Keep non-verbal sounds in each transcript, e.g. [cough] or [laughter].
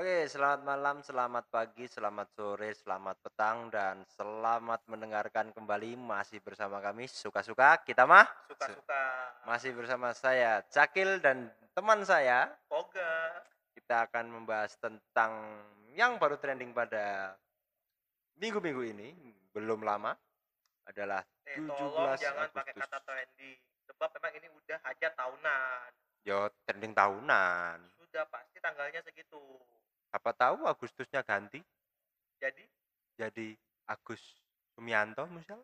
Oke, selamat malam, selamat pagi, selamat sore, selamat petang, dan selamat mendengarkan kembali masih bersama kami suka-suka kita mah Suka-suka. masih bersama saya Cakil dan teman saya Poga. kita akan membahas tentang yang baru trending pada minggu-minggu ini belum lama adalah Eh, 17 tolong jangan pakai Agustus. kata trendy. Sebab memang ini udah hajat tahunan. yo trending tahunan Sudah pasti tanggalnya segitu. Apa tahu Agustusnya ganti Jadi, jadi Agus Sumianto misal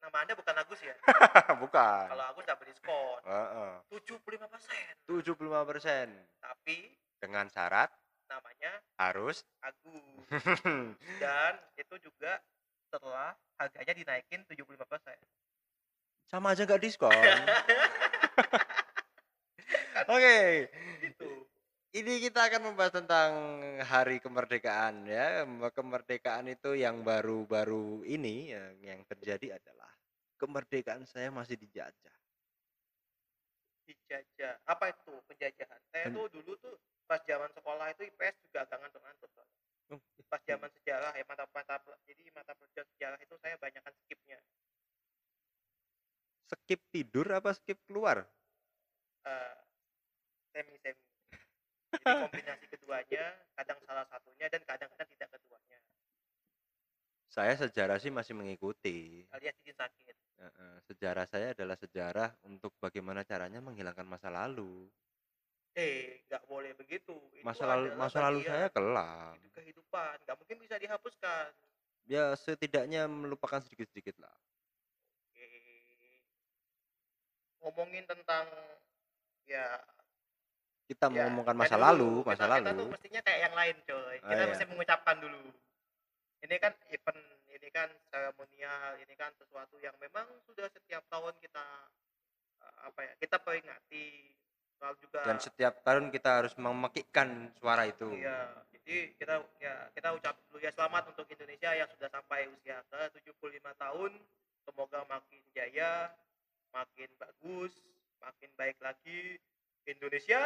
nama Anda bukan Agus ya? [laughs] bukan Kalau Agus dapat diskon. Heeh. 75%. 75 persen Tapi dengan syarat namanya harus Agus. [laughs] Dan itu juga setelah harganya dinaikin 75%. sama aja nggak diskon. [laughs] Oke, Gitu. Ini kita akan membahas tentang hari kemerdekaan ya. Kemerdekaan itu yang baru-baru ini yang, yang terjadi adalah kemerdekaan saya masih dijajah. Dijajah. Apa itu penjajahan? Saya Pen- tuh dulu tuh pas zaman sekolah itu IPS juga agak ngantuk-ngantuk. Oh, pas zaman sejarah ya mata-mata jadi mata pelajaran sejarah itu saya banyakkan skipnya Skip tidur apa skip keluar? Eh, semi semi jadi kombinasi keduanya kadang salah satunya dan kadang-kadang tidak keduanya Saya sejarah sih masih mengikuti. alias izin sakit Sejarah saya adalah sejarah untuk bagaimana caranya menghilangkan masa lalu. eh nggak boleh begitu itu Masa lalu masa lalu saya kelam. itu kehidupan nggak mungkin bisa dihapuskan Ya setidaknya melupakan sedikit-sedikit lah. Oke. ngomongin tentang ya Kita ya, mengomongkan tadi masa dulu, lalu, masa kita, lalu. kita tuh mestinya kayak yang lain coy Oh, kita iya. mesti mengucapkan dulu ini kan event ini kan seremonial ini kan sesuatu yang memang sudah setiap tahun kita eh, apa ya kita peringati lalu juga Dan setiap tahun kita harus memekikkan suara itu. iya jadi kita ya kita ucap dulu ya selamat untuk Indonesia yang sudah sampai usia ke 75 tahun semoga makin jaya makin bagus makin baik lagi Indonesia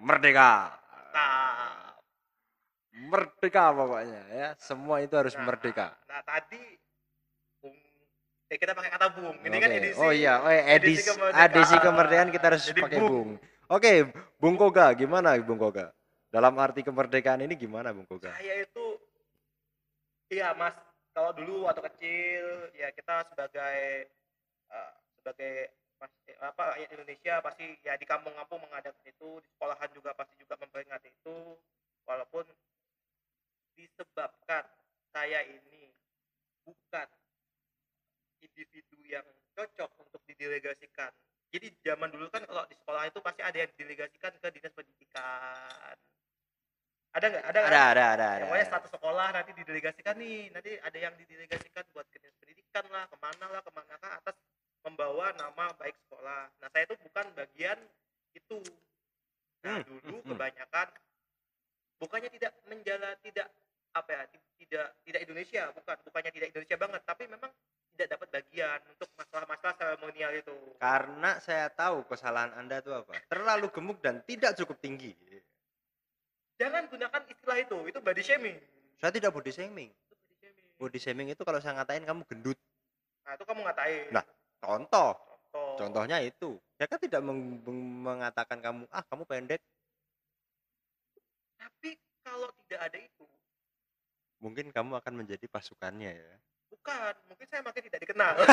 Merdeka. nah Merdeka pokoknya ya. Semua itu harus Nah, merdeka. Nah, tadi Bung eh kita pakai kata Bung. Ini kan Oke. edisi. Oh iya, oh, iya, edisi edisi kemerdekaan. edisi kemerdekaan kita harus Jadi pakai Bung. bung. Oke, Bung Koga, gimana Bung Koga? Dalam arti kemerdekaan ini gimana Bung Koga? Saya itu iya, Mas. Kalau dulu waktu kecil ya kita sebagai eh, sebagai mas, eh, apa rakyat Indonesia pasti ya di kampung-kampung mengadakan itu, di sekolahan juga pasti juga memperingati itu walaupun disebabkan saya ini bukan individu yang cocok untuk didelegasikan. Jadi zaman dulu kan kalau di sekolah itu pasti ada yang didelegasikan ke dinas pendidikan. Ada nggak? Ada? Ada, ada, ada, ada. pokoknya satu sekolah nanti didelegasikan nih, nanti ada yang didelegasikan buat ke dinas pendidikan lah, ke mana lah, ke mana kah atas membawa nama baik sekolah. Nah saya itu bukan bagian itu. Nah Hmm, dulu hmm, hmm. kebanyakan bukannya tidak menjala tidak apa ya ti- tidak tidak Indonesia bukan bukannya tidak Indonesia banget tapi memang tidak dapat bagian untuk masalah-masalah seremonial itu Karena saya tahu kesalahan Anda itu apa. Terlalu gemuk dan tidak cukup tinggi. jangan gunakan istilah itu itu body shaming Saya tidak body shaming. itu body shaming Body shaming itu kalau saya ngatain kamu gendut. nah itu kamu ngatain Nah. Contoh, contoh contohnya itu. Saya kan tidak meng- mengatakan kamu, ah kamu pendek. tapi kalau tidak ada itu Mungkin kamu akan menjadi pasukannya ya. Bukan mungkin saya makin tidak dikenal [laughs]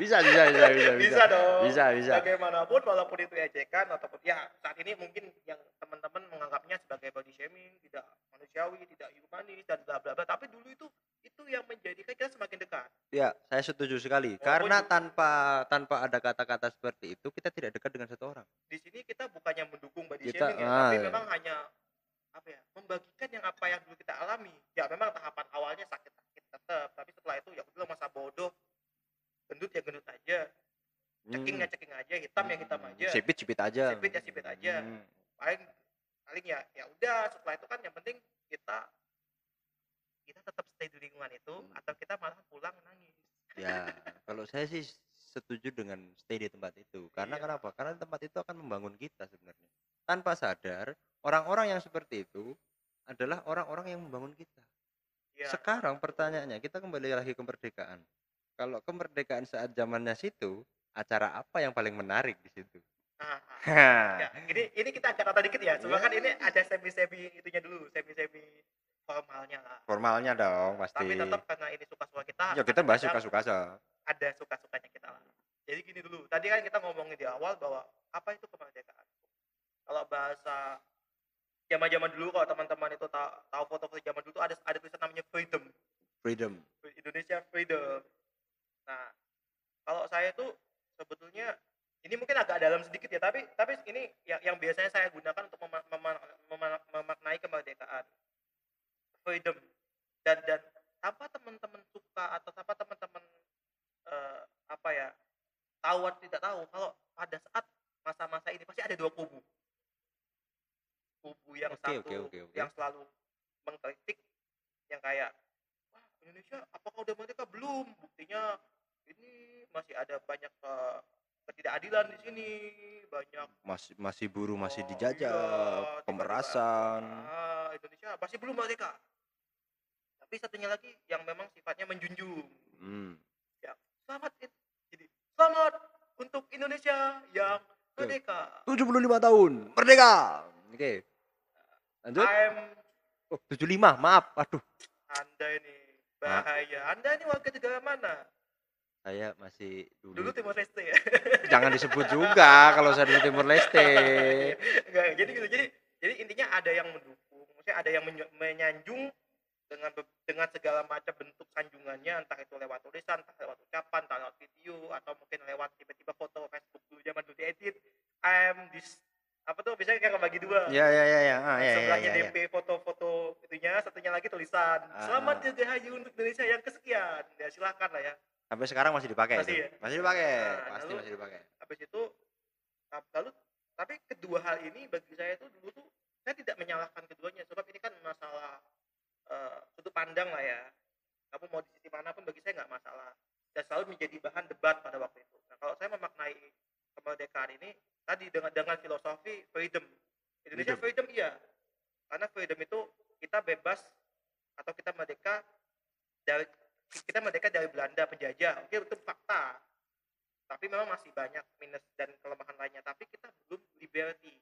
bisa, bisa, bisa, bisa, bisa dong Bisa, bisa. bagaimanapun walaupun itu ejekan ataupun ya saat ini mungkin yang teman-teman menganggapnya sebagai body shaming tidak manusiawi tidak humanis dan bla bla bla tapi dulu itu itu yang menjadikan kita semakin dekat Ya, saya setuju sekali. Walaupun Karena juga- tanpa tanpa ada kata-kata seperti itu, kita tidak dekat dengan satu orang. di sini kita bukannya mendukung body Kita- shaming ya, ah, tapi iya. memang hanya apa ya membagikan yang apa yang dulu kita alami ya memang tahapan awalnya sakit-sakit tetap tapi setelah itu ya udah masa bodoh gendut ya gendut aja ceking ya ceking aja hitam ya hitam aja Hmm. Sipit, sipit aja. Sipit ya sipit aja. Hmm. paling paling ya ya udah setelah itu kan yang penting kita kita tetap stay di lingkungan itu Hmm. atau kita malah pulang nangis Ya, kalau saya sih setuju dengan stay di tempat itu. Karena Iya. kenapa? Karena tempat itu akan membangun kita sebenarnya. Tanpa sadar, Orang-orang yang seperti itu adalah orang-orang yang membangun kita. Iya. Sekarang pertanyaannya, kita kembali lagi ke kemerdekaan. Kalau kemerdekaan saat zamannya situ, acara apa yang paling menarik di situ? Ah, ah. Hah. Ya, ini ini kita agak kata dikit ya. Cuma Iya. kan ini ada semi-semi itunya dulu, semi-semi formalnya lah. Formalnya dong pasti. Tapi tetap karena ini suka-suka kita. Ya kita bahas suka-suka saja. Ada suka-sukanya kita lah. Jadi gini dulu. Tadi kan kita ngomongin di awal bahwa apa itu kemerdekaan. Kalau bahasa zaman-zaman dulu kalau teman-teman itu tahu, tahu foto-foto zaman dulu tuh ada ada tulisan namanya freedom. Freedom. Indonesia freedom. Nah, kalau saya tuh sebetulnya ini mungkin agak dalam sedikit ya, tapi tapi ini yang yang biasanya saya gunakan untuk mema- mema- mema- memaknai kemerdekaan. Freedom. Dan dan tanpa teman-teman suka atau tanpa teman-teman eh, apa ya tahu atau tidak tahu kalau pada saat masa-masa ini pasti ada dua kubu kubu yang Oke, satu oke, oke, oke. yang selalu mengkritik yang kayak wah Indonesia apakah udah merdeka belum buktinya ini masih ada banyak eh, ketidakadilan di sini banyak Masih masih buruh masih oh, dijajah, iya, pemerasan. ah, Indonesia masih belum merdeka tapi satunya lagi yang memang sifatnya menjunjung Hmm. selamat it- jadi selamat untuk Indonesia yang merdeka 75 tahun merdeka. Oke. Lanjut. I'm Oh, 75. Maaf. Aduh. anda ini bahaya anda ini warga negara mana Saya masih dulu. dulu Timor Leste ya Jangan disebut juga kalau saya dulu Timur Leste. Enggak, jadi gitu jadi jadi intinya ada yang mendukung maksudnya ada yang menyanjung dengan dengan segala macam bentuk sanjungannya entah itu lewat tulisan entah lewat ucapan entah lewat video atau mungkin lewat tiba-tiba foto Facebook dulu zaman dulu diedit I'm this apa tuh biasanya kayak bagi dua Ya ya ya ya. Ah, ya, ya, sebelahnya ya, ya. DP foto-foto itunya satunya lagi tulisan Ah, selamat ah. dirgahayu untuk Indonesia yang kesekian ya silakan lah ya Sampai sekarang masih dipakai. Masih itu? ya? Masih dipakai. Nah, Pasti lalu- masih dipakai. habis itu lalu tapi kedua hal ini bagi saya tuh dulu tuh saya tidak menyalahkan keduanya sebab ini kan masalah eh, sudut pandang lah ya kamu mau di sisi mana pun bagi saya nggak masalah dan selalu menjadi bahan debat pada waktu itu nah kalau saya memaknai kemerdekaan ini tadi dengan dengan filosofi freedom. Indonesia freedom, iya. Karena freedom itu kita bebas atau kita merdeka dari kita merdeka dari Belanda penjajah. Oke itu fakta. Tapi memang masih banyak minus dan kelemahan lainnya. Tapi kita belum liberty.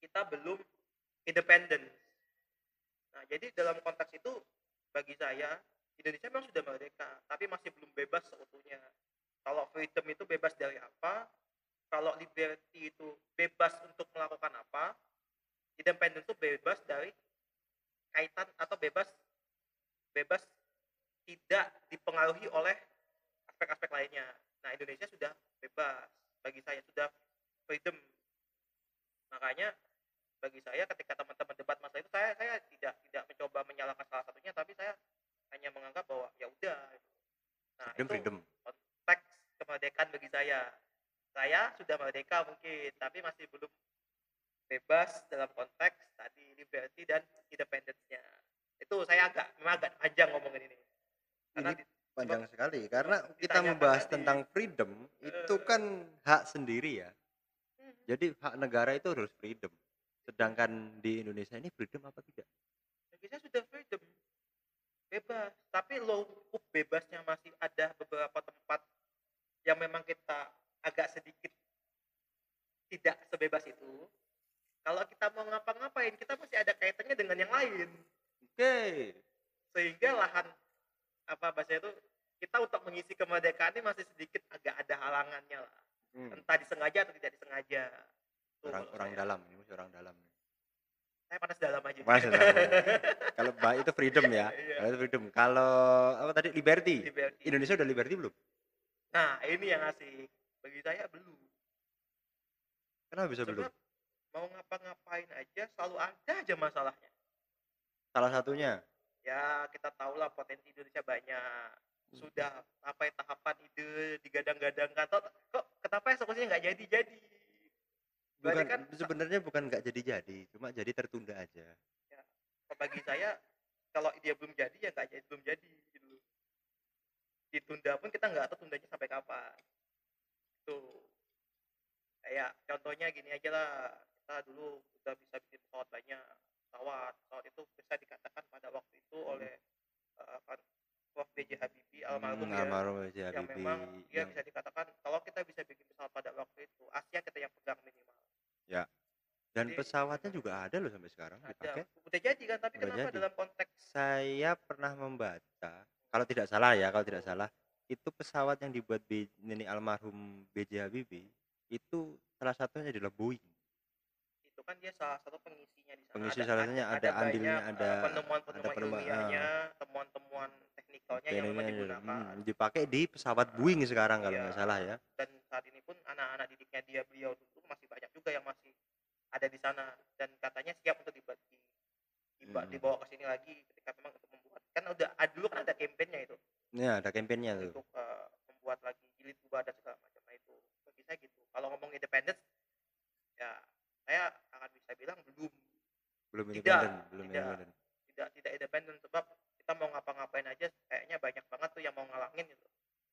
Kita belum independent. Nah jadi dalam konteks itu bagi saya Indonesia memang sudah merdeka tapi masih belum bebas seutuhnya kalau freedom itu bebas dari apa kalau liberty itu bebas untuk melakukan apa independent itu bebas dari kaitan atau bebas bebas tidak dipengaruhi oleh aspek-aspek lainnya. Nah, Indonesia sudah bebas bagi saya sudah freedom. Makanya bagi saya ketika teman-teman debat masalah itu saya saya tidak tidak mencoba menyalahkan salah satunya tapi saya hanya menganggap bahwa ya udah. Nah, Freedom itu freedom. Konteks kemerdekaan bagi saya. Saya sudah merdeka mungkin, tapi masih belum bebas dalam konteks tadi liberty dan independence-nya. Itu saya agak memang agak panjang ngomongin ini. Karena Ini panjang sekali karena kita membahas tadi. tentang freedom itu Eh. kan hak sendiri ya. Hmm, Jadi hak negara itu harus freedom. Sedangkan di Indonesia ini freedom apa tidak? saya sudah freedom bebas tapi lupuk bebasnya masih ada beberapa tempat yang memang kita agak sedikit tidak sebebas itu kalau kita mau ngapa-ngapain kita masih ada kaitannya dengan yang lain Oke. sehingga lahan apa bahasa itu kita untuk mengisi kemerdekaan ini masih sedikit agak ada halangannya lah Hmm. entah disengaja atau tidak disengaja Tuh Orang kalau orang saya. dalam, ini mesti orang dalam. saya panas dalam aja Panas dalam. [laughs] Kalau baik itu freedom ya. Iya. Kalau itu freedom. Kalau apa tadi liberty? Liberty. Indonesia udah liberty belum? Nah, ini yang asik. Bagi saya belum. Kenapa bisa Sebab belum? mau ngapa-ngapain aja selalu ada aja masalahnya. Salah satunya Ya, kita tahu lah potensi Indonesia banyak. Sudah sampai tahapan ide digadang-gadangkan. Kok, kok kenapa eksekusinya nggak jadi-jadi? Bukan kan sebenarnya bukan nggak jadi-jadi, cuma jadi tertunda aja. bagi saya kalau dia belum jadi ya nggak jadi belum jadi. Ditunda pun kita nggak tahu tundanya sampai kapan. Tuh. Kayak contohnya gini aja lah. kita dulu udah bisa bikin pesawat banyak pesawat pesawat itu bisa dikatakan pada waktu itu Mhm. oleh uh, kan Prof B.J. Habibie almarhum Hmm, ya almarhum B.J. yang Habibie memang dia yang bisa dikatakan kalau kita bisa bikin pesawat pada waktu itu Asia kita yang pegang minimal dan Jadi, pesawatnya juga ada loh sampai sekarang ada dipakai. udah jadi kan tapi Udah kenapa jadi. dalam konteks Saya pernah membaca, kalau tidak salah ya, kalau tidak salah, itu pesawat yang dibuat B, ini almarhum B.J. Habibie itu salah satunya adalah Boeing. itu kan dia salah satu pengisinya di sana Pengisi ada, salah satunya ada andilnya, banyak, ada uh, penemuan-penemuan ada penemuan, ilmiahnya temuan-temuan teknikalnya yang memang digunakan hmm, dipakai di pesawat Boeing sekarang kalau Iya. nggak salah ya. dan saat ini pun anak-anak didiknya dia beliau dulu masih banyak juga yang masih ada di sana dan katanya siap untuk dibuat di, diba- Hmm. dibawa ke sini lagi ketika memang kan udah ah, dulu kan ada kampanyenya itu Ya, ada kampanyenya tuh. untuk uh, membuat lagi jilid dua dan segala macam Nah, itu bagi saya gitu kalau ngomong independen ya saya akan bisa bilang belum Belum Tidak, independen, belum tidak. independen. tidak tidak independen sebab kita mau ngapa-ngapain aja kayaknya banyak banget tuh yang mau ngalangin gitu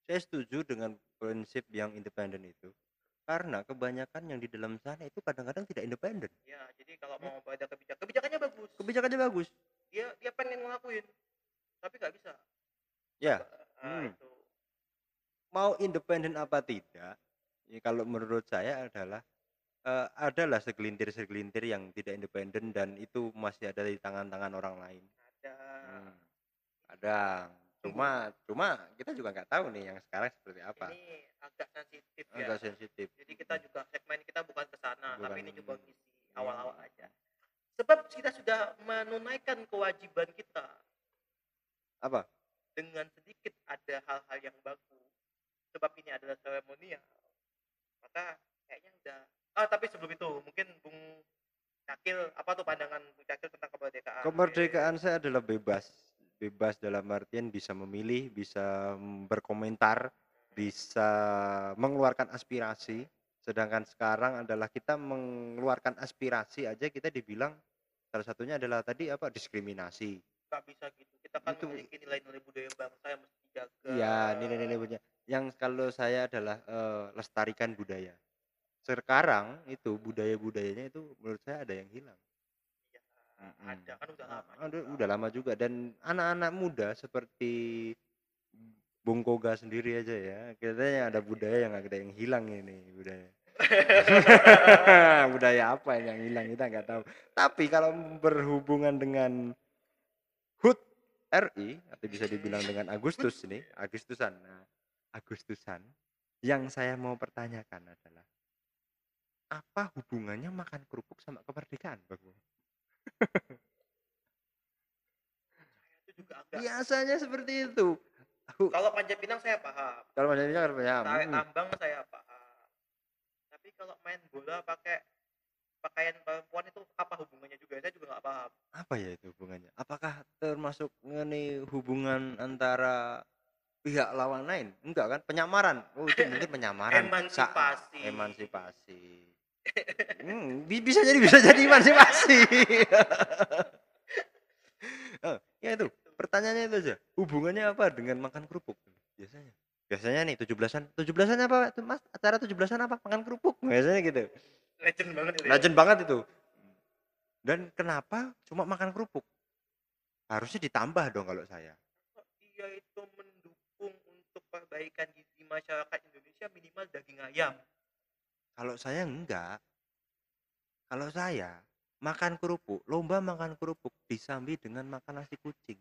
Saya setuju dengan prinsip yang independen itu. Karena kebanyakan yang di dalam sana itu kadang-kadang tidak independen. ya jadi kalau mau ada kebijakan kebijakannya bagus Kebijakannya bagus. dia dia pengen ngelakuin tapi nggak bisa Ya, Ah, Hmm. itu mau independen apa tidak, ya kalau menurut saya adalah eh, adalah segelintir-segelintir yang tidak independen dan itu masih ada di tangan-tangan orang lain. ada Hmm, Kadang. Cuma cuma kita juga nggak tahu nih yang sekarang seperti apa. ini agak sensitif ya Agak sensitif. jadi kita juga segmen kita bukan ke sana tapi ini coba ngisi awal-awal aja sebab kita sudah menunaikan kewajiban kita Apa? dengan sedikit ada hal-hal yang baku sebab ini adalah seremonial maka kayaknya udah ah tapi sebelum itu mungkin Bung Cakil apa tuh pandangan Bung Cakil tentang kemerdekaan Kemerdekaan saya adalah bebas. Bebas dalam artian bisa memilih, bisa berkomentar, bisa mengeluarkan aspirasi. Sedangkan sekarang adalah kita mengeluarkan aspirasi aja kita dibilang salah satunya adalah tadi apa diskriminasi. nggak bisa gitu kita kan Itu- memiliki nilai-nilai budaya bangsa yang mesti dijaga Iya, nilai-nilai budaya. Yang kalau saya adalah eh, lestarikan budaya. Sekarang itu budaya-budayanya itu menurut saya ada yang hilang. Iya, Mm-mm. ada kan udah lama Udah, juga. udah lama juga dan anak-anak muda seperti Bung Koga sendiri aja ya. Katanya ada budaya yang ada yang hilang ini budaya. [laughs] [laughs] budaya apa yang hilang kita nggak tahu. Tapi kalau berhubungan dengan RI atau bisa dibilang dengan Agustus ini, Agustusan. Nah, Agustusan yang saya mau pertanyakan adalah apa hubungannya makan kerupuk sama kemerdekaan, Bang? Biasanya seperti itu. Kalau panjat pinang saya paham Kalau kan punya, tarik mm, tambang saya paham tapi kalau main bola pakai pakaian perempuan itu apa hubungannya juga saya juga nggak paham apa ya itu hubungannya? Apakah termasuk ini hubungan antara pihak lawan lain? Enggak kan? Penyamaran. Oh, itu mungkin penyamaran. Sa- emansipasi emansipasi. Hmm, bi- bisa jadi bisa jadi emansipasi. [laughs] oh, ya itu. Pertanyaannya itu aja. Hubungannya apa dengan makan kerupuk? Biasanya. Biasanya nih 17-an. 17-an apa, tuh, Mas? Acara 17-an apa? Makan kerupuk. Biasanya gitu. Legend banget itu ya. Legend banget itu. Dan kenapa cuma makan kerupuk? Harusnya ditambah dong kalau saya. Dia itu mendukung untuk perbaikan gizi masyarakat Indonesia minimal daging ayam Kalau saya enggak. Kalau saya makan kerupuk, lomba makan kerupuk disambi dengan makan nasi kucing.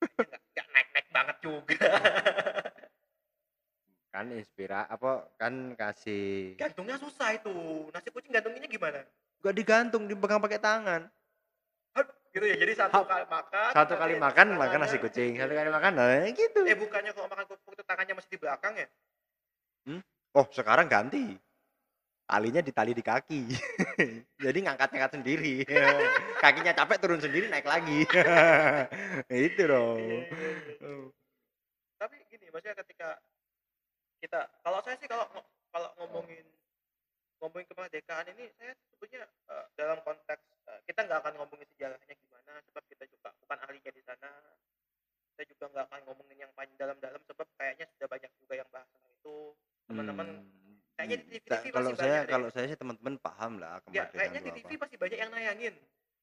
Nggak nggak naik-naik banget juga Kan inspira apa kan kasih gantungnya susah itu nasi kucing gantunginnya gimana gak digantung dipegang pakai tangan. Gitu ya jadi satu kali makan Satu kali makan makan tangannya- nasi kucing, satu kali makan nah gitu. eh bukannya kalau makan kerupuk itu tangannya masih di belakang ya Oh, sekarang ganti. Talinya ditali di kaki. [laughs] Jadi ngangkat-ngangkat sendiri. [laughs] Kakinya capek turun sendiri naik lagi. [laughs] Itu dong. Iya, iya, iya. tapi gini maksudnya ketika kita kalau saya sih kalau kalau ngomongin ngomongin kemerdekaan ini saya sebetulnya eh, dalam konteks eh, kita nggak akan ngomongin sejarahnya gimana sebab kita juga bukan ahlinya di sana kita juga nggak akan ngomongin yang paling dalam-dalam sebab kayaknya sudah banyak juga yang bahas tentang itu teman-teman Hmm, kayaknya di ta- TV-TV kalau saya banyak kalau saya sih teman-teman paham lah Ya, kayaknya di apa. TV pasti banyak yang nayangin.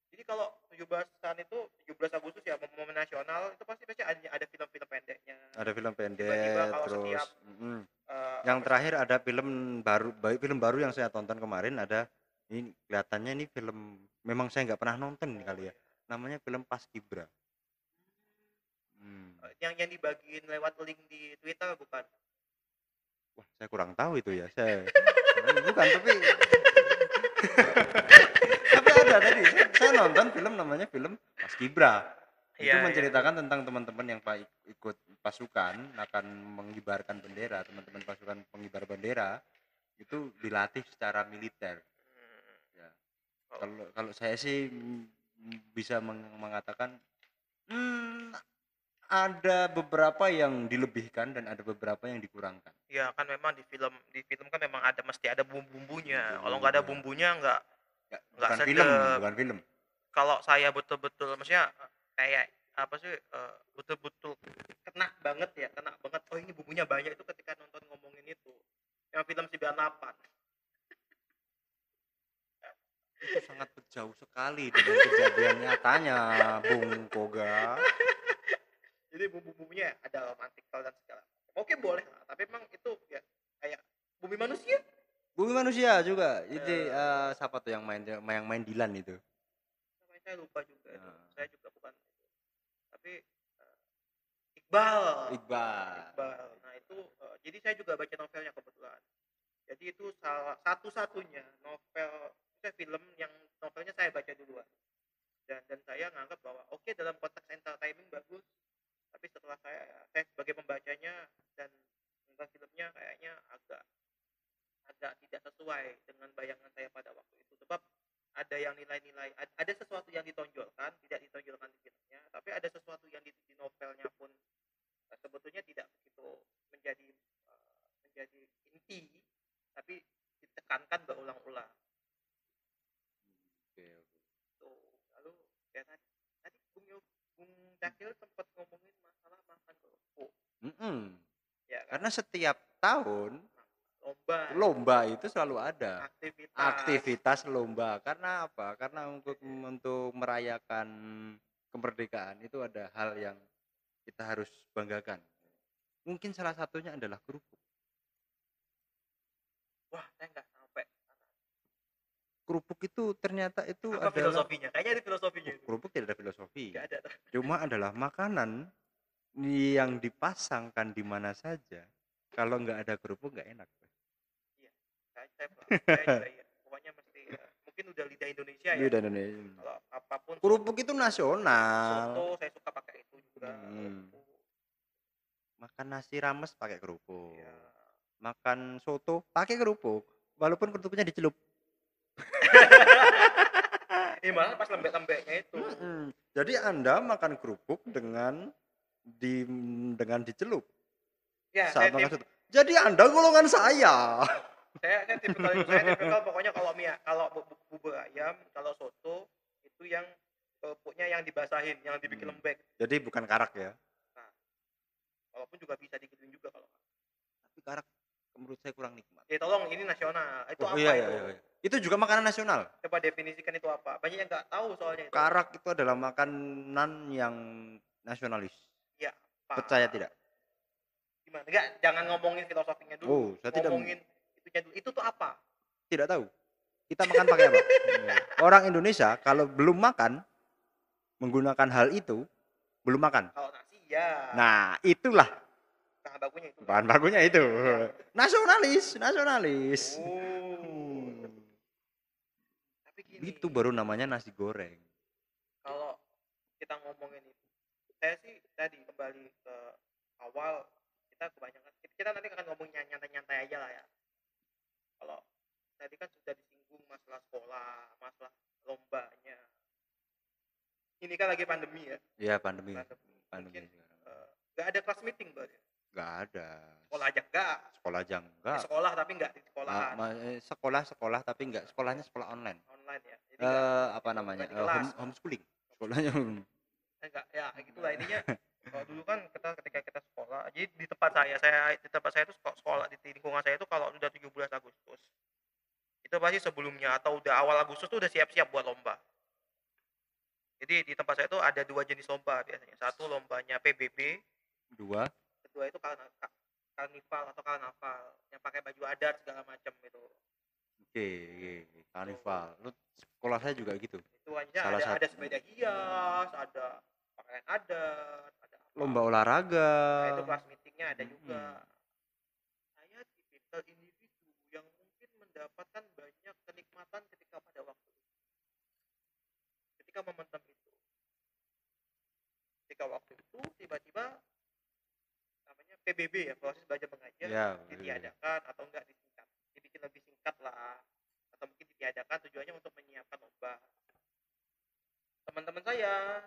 Jadi kalau 17-an itu 17 Agustus ya mom- momen nasional itu pasti pasti ada, ada film-film pendeknya. Ada film pendek Tiba-tiba kalau terus setiap, yang terakhir ada film baru baik film baru yang saya tonton kemarin ada ini kelihatannya ini film memang saya nggak pernah nonton kali ya. Namanya film Paskibra. Hmm. sih, yang yang dibagiin lewat link di Twitter bukan? Wah, saya kurang tahu itu ya. Saya [laughs] bukan tapi [laughs] tapi ada tadi saya, saya nonton film namanya film Paskibra. Itu Iya, iya. menceritakan tentang teman-teman yang pa- ikut pasukan akan mengibarkan bendera, teman-teman pasukan pengibar bendera itu dilatih secara militer. Hmm. Ya. Oh. Kalau kalau saya sih bisa meng- mengatakan hmm, ada beberapa yang dilebihkan dan ada beberapa yang dikurangkan. Ya kan memang di film di film kan memang ada mesti ada bumbu-bumbunya. Kalau nggak ada bumbunya nggak Nggak bukan film, bukan film. kalau saya betul-betul maksudnya kayak apa sih eh, betul-betul kena banget ya kena banget oh ini bumbunya banyak itu ketika nonton ngomongin itu yang film 98 [laughs] Itu sangat jauh sekali dengan kejadian nyatanya, Bung Koga. jadi bumbu-bumbunya ada romantikal dan segala oke boleh lah tapi memang itu ya kayak bumi manusia Bumi manusia juga. Eh. eh, siapa tuh yang main yang main Dilan itu? Saya lupa juga itu. Nah. saya juga bukan itu. tapi eh, Iqbal Iqbal. Iqbal. Nah itu eh, jadi saya juga baca novelnya kebetulan. Jadi itu salah satu-satunya novel saya film yang novelnya saya baca duluan. Dan dan saya nganggap bahwa oke dalam konteks entertainment bagus. Tapi setelah saya saya sebagai pembacanya dan nonton filmnya kayaknya agak agak tidak sesuai dengan bayangan saya pada waktu itu sebab ada yang nilai-nilai ad- ada sesuatu yang ditonjolkan tidak ditonjolkan di filmnya tapi ada sesuatu yang di, di novelnya pun eh, sebetulnya tidak begitu menjadi eh, menjadi inti tapi ditekankan berulang-ulang Oke, oke. tuh lalu ya tadi tadi Bung Bung Cakil sempat ngomongin masalah makan kerupuk Mm-mm. ya kan Karena setiap tahun lomba lomba itu selalu ada. aktivitas Aktivitas lomba. Karena apa? Karena untuk untuk merayakan kemerdekaan itu ada hal yang kita harus banggakan. Mungkin salah satunya adalah kerupuk. wah saya nggak sampai Kerupuk itu ternyata itu apa adalah filosofinya kayaknya ada filosofinya itu kerupuk tidak ada filosofi. ada. Cuma adalah makanan yang dipasangkan di mana saja. Kalau nggak ada kerupuk nggak enak. Saya juga [laughs] iya pokoknya mesti ya, mungkin udah lidah Indonesia ya Lidah Indonesia. kalau apa pun Kerupuk itu nasional. soto saya suka pakai itu juga Hmm. kerupuk. Makan nasi rames pakai kerupuk. Iya. Makan soto pakai kerupuk. Walaupun kerupuknya dicelup. eh [laughs] malah pas lembek-lembeknya itu Mm-mm. Jadi Anda makan kerupuk dengan di dengan dicelup ya saat saya, makan soto. Jadi Anda golongan saya. Saya saya tipikal saya tipikal pokoknya kalau mie kalau bu- bu- bubur ayam kalau soto itu yang kerupuknya yang dibasahin yang dibikin Hmm. lembek Jadi bukan karak ya. walaupun juga bisa digituin juga kalau Tapi karak menurut saya kurang nikmat. ya tolong ini nasional itu Oh, apa iya, itu iya, iya. Itu juga makanan nasional. coba definisikan itu apa banyak yang nggak tahu soalnya itu Karak itu adalah makanan yang nasionalis. Apa? Percaya tidak? gimana enggak jangan ngomongin filosofinya dulu Oh, saya tidak dulu itu tuh apa tidak tahu. Kita makan pakai apa? [laughs] Orang Indonesia kalau belum makan menggunakan hal itu belum makan. kalau nasi ya Nah, itulah bahan bakunya itu bahan bakunya itu. Nasionalis, nasionalis. oh tapi gini Itu baru namanya nasi goreng. kalau kita ngomongin itu saya sih tadi kembali ke awal kita kebanyakan kita, kita nanti akan ngomong ny- nyantai-nyantai aja lah ya kalau tadi kan sudah disinggung masalah sekolah masalah lombanya ini kan lagi pandemi ya Ya pandemi. pandemi Pandemi mungkin sekarang. eh, nggak ada kelas meeting berarti Nggak ada. sekolah aja enggak Sekolah aja Di enggak. sekolah tapi enggak di ma- eh, sekolah sekolah tapi enggak sekolahnya sekolah online. online ya jadi Eh nggak- apa namanya? di kelas. home, homeschooling. Sekolahnya enggak ya gitulah intinya [laughs] kalau dulu kan kita ketika kita sekolah jadi di tempat saya saya di tempat saya itu seko- sekolah di lingkungan saya itu kalau udah 17 Agustus itu pasti sebelumnya atau udah awal Agustus tuh udah siap-siap buat lomba. Jadi di tempat saya tuh ada dua jenis lomba biasanya. Satu lombanya PBB, Dua. kedua itu karna- ka- karnival atau karnaval yang pakai baju adat segala macam itu. Oke, oke. karnival. Lu sekolah saya juga gitu. Itu aja Salah ada satu. ada sepeda hias, ada pakaian adat. Lomba olahraga. Nah, itu kelas meetingnya ada juga. Hmm. Saya tipikal individu yang mungkin mendapatkan banyak kenikmatan ketika pada waktu itu. Ketika momentum itu. Ketika waktu itu tiba-tiba namanya PBB ya, proses belajar mengajar Ya, ditiadakan atau enggak disingkat. Dibikin lebih singkat lah. Atau mungkin ditiadakan tujuannya untuk menyiapkan lomba. Teman-teman saya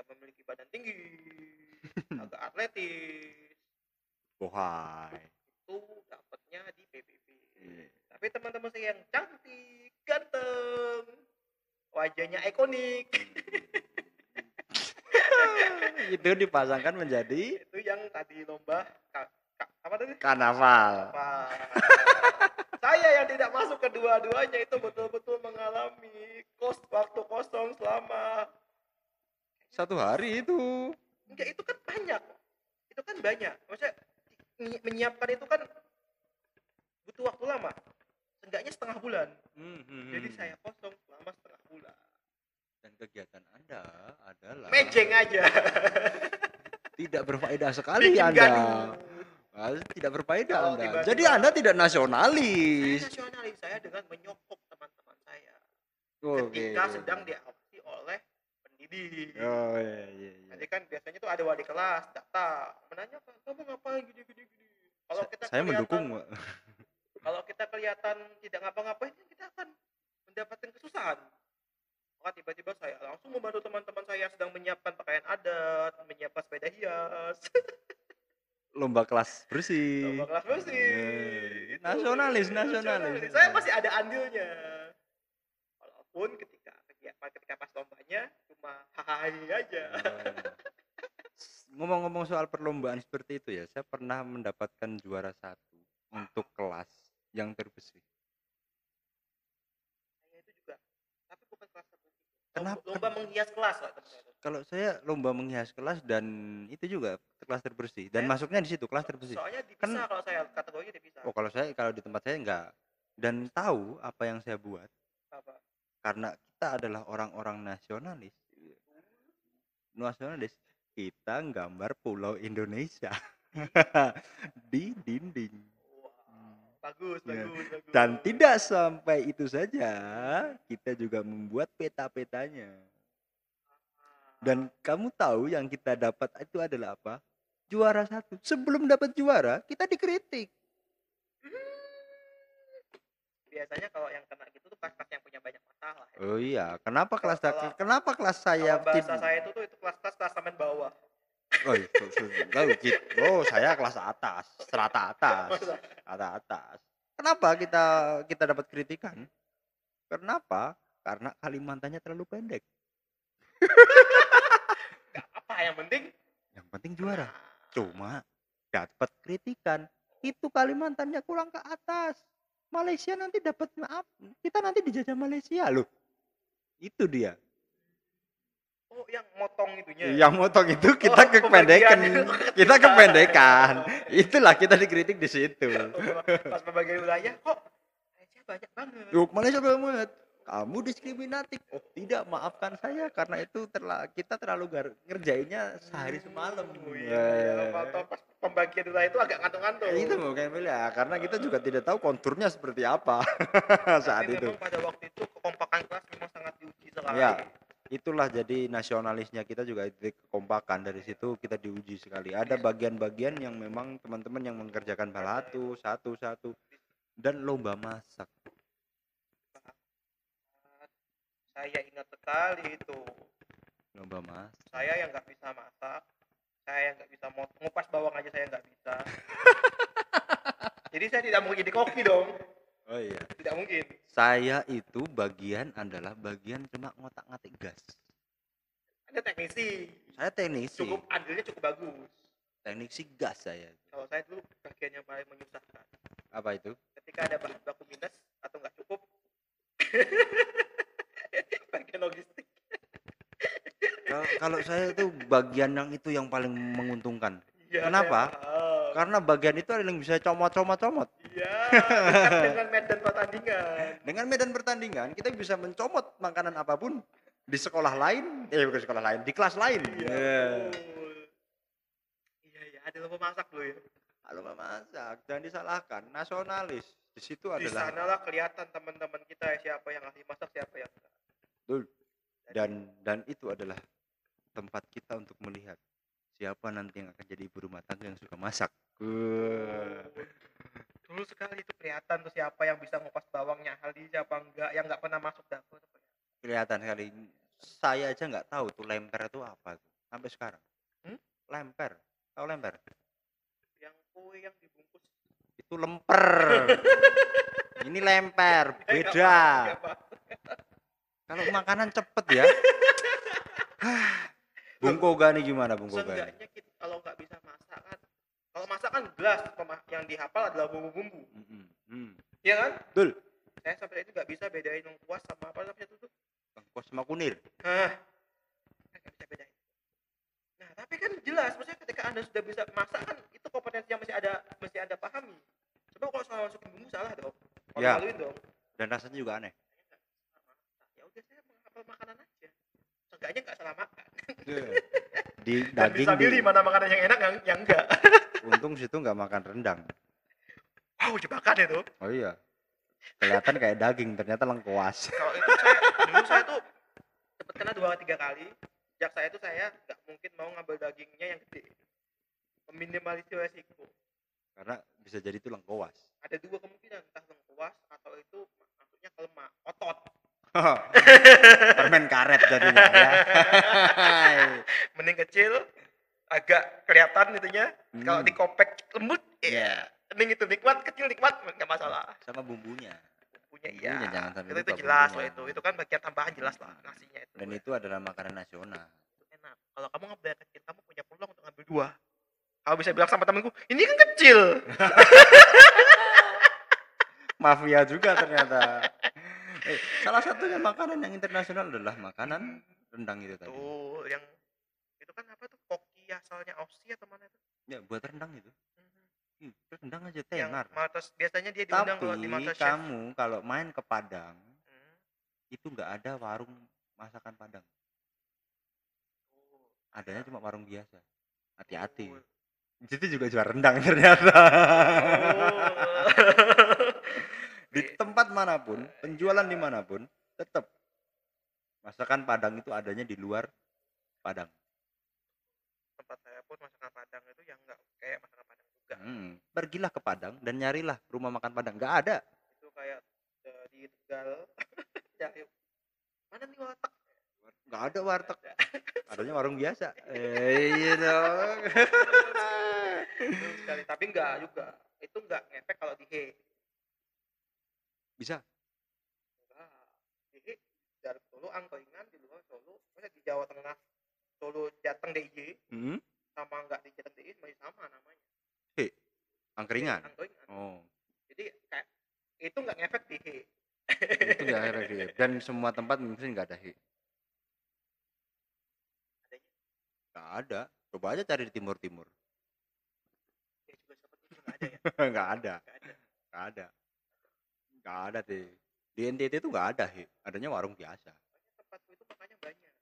yang memiliki badan tinggi, [laughs] agak atletis, Bohai. itu dapatnya di PBB. Iya. Tapi teman-teman saya yang cantik, ganteng, wajahnya ikonik, [laughs] itu dipasangkan menjadi itu yang tadi lomba ka- ka- apa tadi? karnaval. Saya yang tidak masuk kedua-duanya itu betul-betul mengalami kos waktu kosong selama Satu hari itu. enggak itu kan banyak itu kan banyak maksudnya menyi- menyiapkan itu kan butuh waktu lama seenggaknya setengah bulan Hmm, jadi saya kosong selama setengah bulan dan kegiatan Anda adalah mejeng aja [laughs] tidak berfaedah sekali bikin Anda. gaduh tidak berfaedah Anda. tiba-tiba- Jadi Anda tidak saya nasionalis. nasionalis saya dengan menyokok teman-teman saya Oke. ketika sedang diawasi oleh pendidik Oh iya iya iya. Nanti kan biasanya tuh ada wali kelas datang menanyakan kamu ngapain gini gini gini. Kalau kita saya mendukung. [laughs] Kalau kita kelihatan tidak ngapa-ngapain kan kita akan mendapatkan kesusahan. Maka tiba-tiba saya langsung membantu teman-teman saya sedang menyiapkan pakaian adat, menyiapkan sepeda hias, [laughs] lomba kelas bersih. lomba kelas bersih. Eh, Itu. nasionalis, nasionalis. Saya masih ada andilnya. Walaupun ketika ketika pas lombanya cuma hahaha aja. Oh. Ngomong-ngomong soal perlombaan seperti itu ya, saya pernah mendapatkan juara satu untuk kelas yang terbersih. saya itu juga tapi bukan kelas tertentu Kenapa? lomba, menghias kelas lah saya. Kalau saya lomba menghias kelas dan itu juga kelas terbersih dan Ya. masuknya di situ kelas terbersih. soalnya dipisah Kan- kalau saya kategorinya dipisah Oh kalau saya kalau di tempat saya enggak dan tahu apa yang saya buat apa karena kita adalah orang-orang nasionalis. Nasionalis kita gambar pulau Indonesia [laughs] di dinding. Bagus Ya. bagus bagus Dan tidak sampai itu saja, kita juga membuat peta-petanya. Dan kamu tahu yang kita dapat itu adalah apa? Juara satu. Sebelum dapat juara, kita dikritik. biasanya kalau yang kena gitu tuh kelas-kelas yang punya banyak ya. Oh iya, kenapa kelas Kalau- kenapa kelas saya kalau bahasa tid- saya itu tuh itu kelas-kelas kelas sampai bawah Oh, itu, [laughs] itu, gitu. Oh, saya kelas atas, serata atas, Masa? rata atas. Kenapa kita kita dapat kritikan? Kenapa? Karena Kalimantannya terlalu pendek. [laughs] Nggak apa yang penting Yang penting juara. nah, Cuma dapat kritikan. Itu Kalimantannya kurang ke atas. Malaysia nanti dapat maaf. Kita nanti dijajah Malaysia loh. Itu dia. oh yang motong itunya Yang motong itu kita Oh, kependekan. Kita kependekan. Itulah kita dikritik di situ. pas pembagian wilayah kok Malaysia banyak banget Yuk, Malaysia banget. Kamu diskriminatif. Oh, tidak, maafkan saya karena itu terla kita terlalu gar- ngerjainnya sehari semalam. Oh, iya, iya. Atau pas pembagian wilayah itu agak ngantung-ngantung. Ya, itu bukan ya, karena kita juga tidak tahu konturnya seperti apa [laughs] saat Tapi itu. pada waktu itu kekompakan kelas memang sangat diuji sekali. Ya, itulah jadi nasionalisnya kita juga itu kekompakan dari situ kita diuji sekali. Ada bagian-bagian yang memang teman-teman yang mengerjakan balatu satu-satu dan lomba masak. Saya ingat sekali itu. Lomba masak. Saya yang nggak bisa masak, saya yang nggak bisa mot- ngupas bawang aja saya nggak bisa. [laughs] Jadi saya tidak mungkin jadi koki dong. Oh iya. Tidak mungkin. Saya itu bagian adalah bagian cuma ngotak-ngatik gas. Ada teknisi. Saya teknisi. Cukup andilnya cukup bagus. Teknisi gas saya. Kalau saya dulu bagian yang paling menyusahkan. Apa itu? ketika ada bahan baku minus atau nggak cukup [laughs] bagian logistik Kalau saya itu bagian yang itu yang paling menguntungkan. Iya, Kenapa? saya paham. Karena bagian itu ada yang bisa comot-comot-comot. Iya, [laughs] dengan medan pertandingan. Dengan medan pertandingan kita bisa mencomot makanan apa pun di sekolah lain, eh bukan sekolah lain, di kelas lain. Iya. Iya. Iya, iya, ada lomba masak loh ya. Kalau memasak jangan disalahkan, nasionalis. Di situ Di adalah sanalah kelihatan teman-teman kita ya, siapa yang ahli masak, siapa yang enggak. Betul. Dan dan itu adalah tempat kita untuk melihat siapa nanti yang akan jadi ibu rumah tangga yang suka masak. Dulu sekali itu kelihatan tuh siapa yang bisa ngupas bawangnya ahli, siapa enggak, yang enggak pernah masuk dapur. Kelihatan sekali. Saya aja nggak tahu tuh lemper itu apa tuh sampai sekarang. Hmm? Lemper, tahu lemper? Yang kue yang dibungkus. Itu lemper. [laughs] Ini lemper, Eh, beda. Kalau makanan cepet ya. [laughs] Bung Koga nih gimana Bung Koga? Seenggaknya kita kalau nggak bisa masak kan, kalau masak kan jelas yang dihafal adalah bumbu-bumbu, Mm, mm, mm. ya kan? Betul. Saya sampai itu nggak bisa bedain lengkuas sama apa namanya itu tuh. Kos sama kunir. Hah, saya nggak bisa bedain. Nah, tapi kan jelas, maksudnya ketika anda sudah bisa masak kan itu kompetensi yang masih ada, masih anda pahami. Coba kalau soal masukin bumbu salah dong, kalau Ya. dong. Dan rasanya juga aneh. Ya udah saya menghafal makanan aja. Seenggaknya nggak salah makan. Di Dan daging bisa di, mana makanan yang enak yang yang enggak. [laughs] untung situ nggak makan rendang. Wow, jebakan itu. Oh iya. Kelihatan kayak daging, ternyata lengkuas. [laughs] kalau itu saya dulu saya tuh sempat kena dua tiga kali sejak saya tuh saya nggak mungkin mau ngambil dagingnya yang gede meminimalisir resiko Karena bisa jadi itu lengkuas. ada dua kemungkinan entah lengkuas atau itu maksudnya kelemak otot [laughs] Permen karet jadinya ya. [laughs] mending kecil agak kelihatan itunya kalau Hmm. dikopek lembut Iya. ya mending itu nikmat kecil nikmat nggak masalah Sama bumbunya. punya iya Bumbunya jangan sampai itu, itu jelas loh bumbunya. itu itu kan bagian tambahan jelas lah nasinya itu Dan itu adalah makanan nasional. Enak. Kalau kamu ngambil kecil, kamu punya peluang untuk ngambil dua. Kamu bisa bilang sama temenku, ini kan kecil. [laughs] Mafia juga ternyata. Eh, salah satunya makanan yang internasional adalah makanan rendang itu tadi. Tuh, yang itu kan apa tuh koki asalnya Aussie atau mana itu? Ya, buat rendang itu. Ih, rendang aja Yang tenar. Martes biasanya dia diundang Tapi kalau di Masterchef. kamu kalau main ke Padang Hmm. itu nggak ada warung masakan Padang. Oh. Adanya cuma warung biasa. Hati-hati. Oh. Di situ juga jual rendang ternyata. Oh. [laughs] di tempat mana pun, penjualan di mana pun, tetap masakan Padang itu adanya di luar Padang. tempat saya pun masakan Padang itu yang enggak kayak masakan Padang juga. Hmm. Pergilah ke Padang dan nyarilah rumah makan Padang. Nggak ada. Itu kayak eh, di Tegal. [laughs] Cari mana nih watak? Nggak ada warteg. Ada. [laughs] Adanya warung biasa. Eh, iya dong. [laughs] Sekali. Tapi enggak juga. Itu enggak ngefek kalau di he. Bisa. Enggak. Jadi dari Solo angkringan di luar Solo, masa di Jawa Tengah Solo Jateng DIY Hmm. sama enggak di Jateng DIY masih sama namanya. Angkringan. Angkringan. Oh. Jadi kayak itu enggak ngefek di he. itu nggak ada dia. Dan semua tempat mungkin nggak ada hi. Adanya Nggak ada. Coba aja cari di timur timur. ya juga seperti itu enggak ada ya. [laughs] nggak ada. Enggak ada. Nggak ada. Nggak ada deh. Di NTT itu nggak ada hi. Adanya warung biasa. Makanya tempatku itu makanya banyak.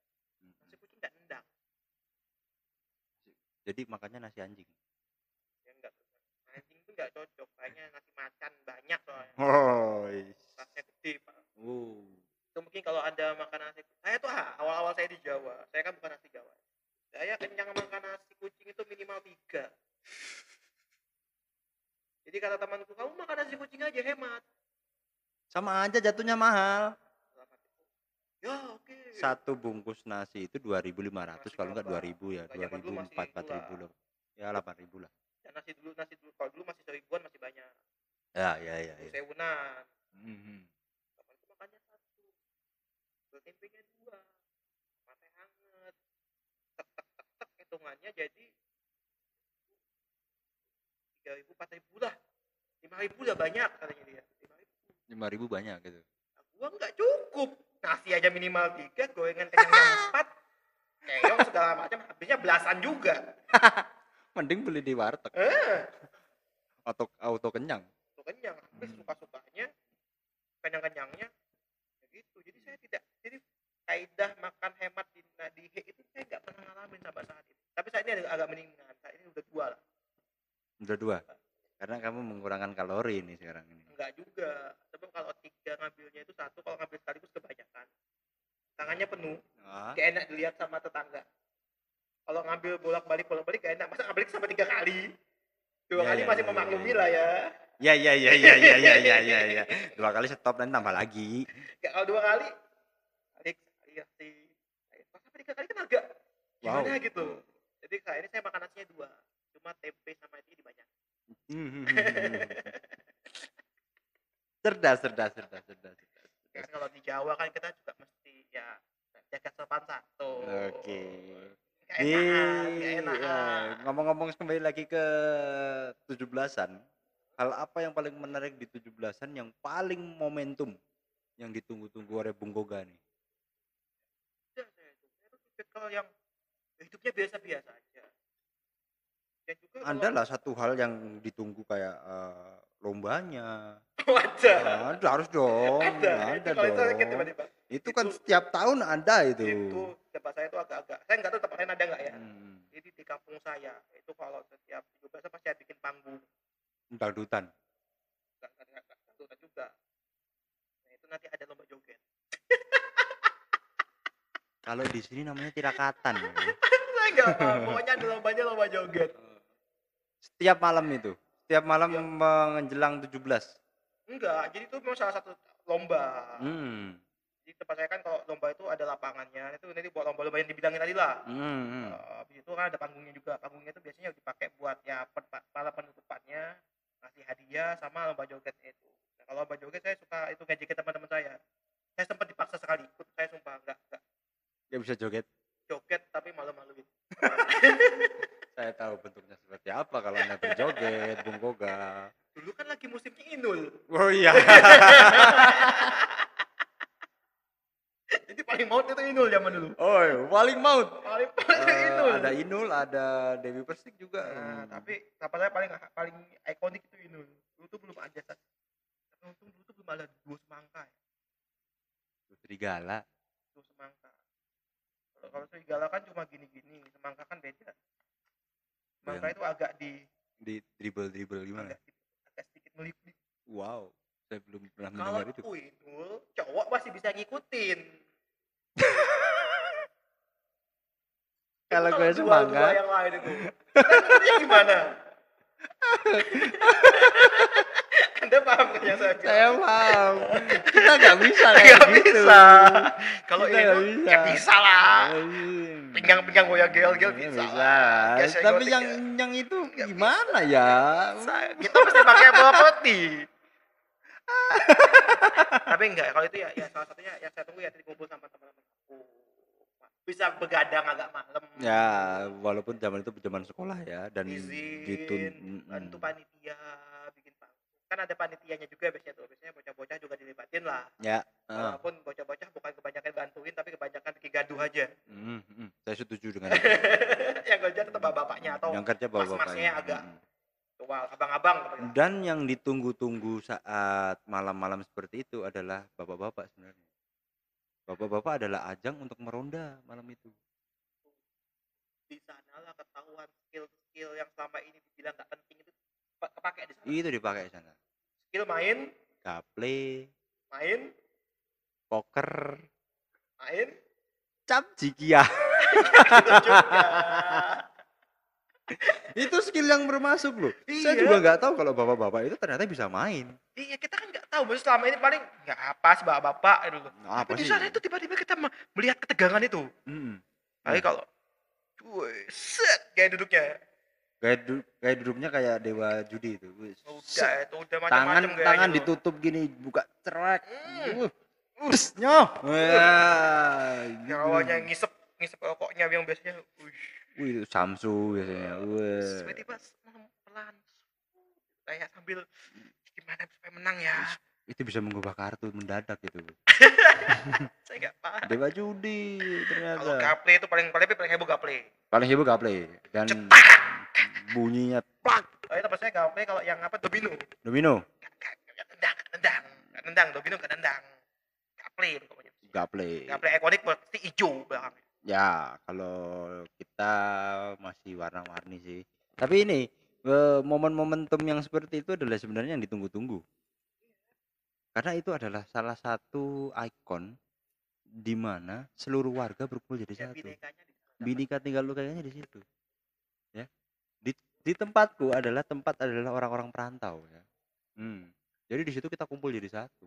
Nasi kucing enggak nendang. Jadi makannya nasi anjing. Ya enggak anjing itu enggak cocok. Kayaknya nasi macan banyak soalnya. Oh. Rasanya gede, Pak. Oh. itu mungkin kalau ada makan nasi saya tuh awal-awal saya di Jawa saya kan bukan nasi Jawa saya kenyang makan nasi kucing itu minimal tiga [laughs] jadi kata temanku kamu makan nasi kucing aja hemat Sama aja jatuhnya mahal. Ya oke Satu bungkus nasi itu 2.500 Nasi kalau enggak berapa? 2.000 ya, Kalau zaman dulu masih 2.004 itu 4.000 lah. lah. Ya 8.000 lah. dan nasi dulu nasi dulu kalau dulu masih seribuan masih banyak Ya, ya, ya, ya. sewunan Mhm. temanku makannya satu tempenya dua sama teh hangat tek tek tek tek hitungannya jadi tiga ribu empat ribu lah lima ribu udah banyak katanya dia lima ribu banyak gitu. Gua nggak cukup. Nasi aja minimal tiga gorengan kenyang [laughs] empat. Keong segala macam habisnya belasan juga. [laughs] Mending beli di warteg. Eh. Atau auto kenyang. Tuh kenyang habis Hmm. suka sukanya kenyang kenyangnya gitu. Jadi saya tidak jadi kaidah makan hemat di nah, di He itu saya nggak pernah ngalamin sampai saat ini. Tapi saat ini agak, agak mendingan saat ini udah dua lah. Udah dua karena kamu mengurangkan kalori ini sekarang ini. Enggak juga. Tapi kalau tiga ngambilnya itu satu kalau ngambil sekaligus kebanyakan. Tangannya penuh. Ah, gak enak dilihat sama tetangga. Kalau ngambil bolak balik bolak balik gak enak. Masa ngambil sampai tiga kali? Dua Ya, kali ya, masih ya, memaklumi ya, lah ya. Ya ya ya ya ya ya ya ya [laughs] ya dua kali stop dan tambah lagi. Gak kalau dua kali balik sekali sekali pas sampai tiga kali kan agak Wow. gimana gitu? Jadi saat ini saya makan nasinya dua. Cuma tempe sama ini banyak Hmm, cerdas cerdas cerdas cerdas cerdas. kan kalau di Jawa kan kita juga mesti ya jaga sopan santun Oke. Ya, enakan. ngomong-ngomong kembali lagi ke 17-an. Hal apa yang paling menarik di 17-an yang paling momentum yang ditunggu-tunggu oleh Bung Goga nih? Saya itu yang hidupnya biasa-biasa aja dan juga kalau- Anda lah satu hal yang ditunggu kayak eh, lombanya. [laughs] ada Ada harus dong. ada, Ada itu kalau itu dong. tiba-tiba Itu kan Itu- setiap tahun ada itu. itu tempat saya itu agak-agak saya nggak tahu tempat lain ada nggak ya Hmm, jadi di kampung saya itu kalau setiap 17 pasti saya bikin panggung dangdutan. nggak juga nah itu nanti ada lomba joget Kalau di sini namanya tirakatan. [laughs] saya nggak pokoknya ada lombanya lomba joget Setiap malam itu. Setiap malam Iya. menjelang 17. enggak jadi itu memang salah satu lomba Hmm. di tempat saya kan kalau lomba itu ada lapangannya itu nanti buat lomba-lomba yang dibilangin tadi lah Hmm. habis itu kan ada panggungnya juga panggungnya itu biasanya dipakai buat ya para penutupannya ngasih hadiah sama lomba joget itu nah, kalau lomba joget saya suka itu ngajakin teman-teman saya saya sempat dipaksa sekali ikut saya sumpah enggak enggak Gak bisa joget. joget tapi malu-maluin [laughs] Saya tahu bentuknya seperti apa kalau anda berjoget, Bung Goga. dulu kan lagi musimnya inul Oh iya. [laughs] jadi paling maut itu inul zaman dulu Oh, paling maut. paling paling itu Eh, inul ada Inul, ada Dewi Persik juga. nah, Hmm. tapi apa saya paling paling ikonik itu inul dulu tuh belum ada tapi untung dulu tuh belum ada dua semangka ya. Serigala. dua semangka kalau kalau serigala kan cuma gini-gini semangka kan beda Yang- itu agak di Di dribble-dribble gimana? agak, agak sedikit melipit Wow. Saya belum pernah kalau mendengar itu. inul cowok masih bisa ngikutin [laughs] Kalau Itu gue dua yang lain itu [laughs] Ngertinya gimana [laughs] anda paham kan yang saya bilang Saya paham. Kita nggak bisa kayak Nggak gitu. bisa. kalau ini nggak bisa. ya bisa lah Hmm. pinggang-pinggang goyang gel-gel Ya, bisa, bisa. lah. Ya, Tapi yang ya. yang itu gimana ya? Bisa. kita mesti pakai bola peti tapi enggak kalau itu ya ya salah satunya yang saya tunggu ya tadi kumpul sama teman-teman bisa begadang agak malam Ya, walaupun zaman itu zaman sekolah ya dan izin ditun bantu panitia kan ada panitianya juga biasanya tuh biasanya bocah-bocah juga dilibatin lah Ya, walaupun bocah-bocah bukan kebanyakan bantuin tapi kebanyakan bikin gaduh aja mm, mm, saya setuju dengan itu. [laughs] yang kerja tetap bapak-bapaknya atau yang kerja bawa mas-masnya bapaknya. agak Mm. tua abang-abang gitu. Dan yang ditunggu-tunggu saat malam-malam seperti itu adalah bapak-bapak sebenarnya. Bapak-bapak adalah ajang untuk meronda malam itu. di sanalah ketahuan skill-skill yang selama ini dibilang nggak penting itu kepake di sana Itu dipakai di sana. Skill main. Gaple, main. Poker, main. Cap jikia. [laughs] itu skill yang bermasuk loh. Saya Iya. juga nggak tahu kalau bapak-bapak itu ternyata bisa main. iya kita kan nggak tahu. Maksudnya selama ini paling nggak apa sih bapak-bapak loh Nah, tapi di sana itu tiba-tiba kita me- melihat ketegangan itu. Mm-mm. Tapi kalau cuy set kayak duduknya Kayak, du- kayak duduknya kayak dewa judi itu. Udah itu udah tangan macam-macam tangan tuh. ditutup gini buka cerak. Hmm. Uh, Us, nyoh. Wah, yang awalnya ngisep ngisep rokoknya yang biasanya uish, Wih, itu Samsu biasanya. Wah. tiba-tiba pelan kayak sambil gimana supaya menang ya Itu bisa mengubah kartu mendadak itu. [laughs] saya nggak paham Dewa judi kalau ternyata. gaple itu paling paling paling heboh gaple Paling heboh gaple dan bunyinya plak oh itu maksudnya gaple kalau yang apa domino domino nendang nendang nendang domino nggak nendang gaple pokoknya gaple. gaple ikonik pasti hijau belakangnya Ya, kalau kita masih warna-warni sih. Tapi ini eh, momen momentum yang seperti itu adalah sebenarnya yang ditunggu-tunggu. Karena itu adalah salah satu ikon di mana seluruh warga berkumpul jadi ya satu. Binika tinggal lu kayaknya di situ. Di tempatku adalah tempat adalah orang-orang perantau ya. Hmm. Jadi di situ kita kumpul jadi satu.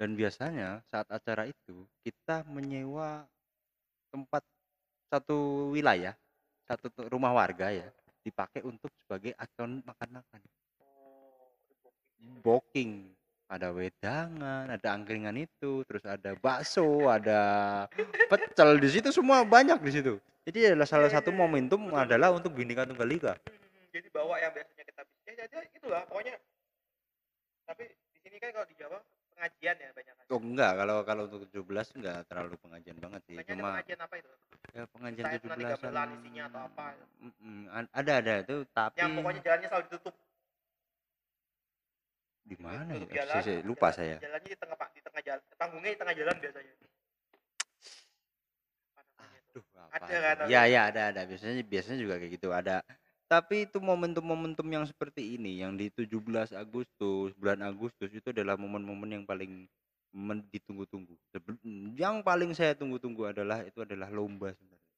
Dan biasanya saat acara itu kita menyewa tempat satu wilayah, satu tu- rumah warga ya, dipakai untuk sebagai akun makan-makan. Booking, ada wedangan, ada angkringan itu, terus ada bakso, ada pecel di situ semua banyak di situ. Jadi adalah salah Iya, satu iya, momentum betul, adalah untuk Bhinneka Tunggal Ika. Hmm, jadi bawa yang biasanya kita bisa ya, jadi itulah pokoknya. Tapi di sini kan kalau di Jawa pengajian ya banyak kan? Oh enggak, kalau kalau untuk 17 enggak terlalu pengajian banget sih. banyak Cuma pengajian apa itu? Ya pengajian 17 bulan isinya atau apa. ada ada. Itu tapi yang pokoknya jalannya selalu ditutup. Di mana ya? jalan, lupa jalan- saya. jalannya di tengah pak. Di tengah jalan. Panggungnya di tengah jalan biasanya Apa namanya itu? Aduh, apa Ada kan, tapi- Ya, ya ada ada. Biasanya biasanya juga kayak gitu ada. Tapi itu momentum-momentum yang seperti ini yang di 17 Agustus, bulan Agustus itu adalah momen-momen yang paling ditunggu-tunggu. Yang paling saya tunggu-tunggu adalah itu adalah lomba sebenarnya.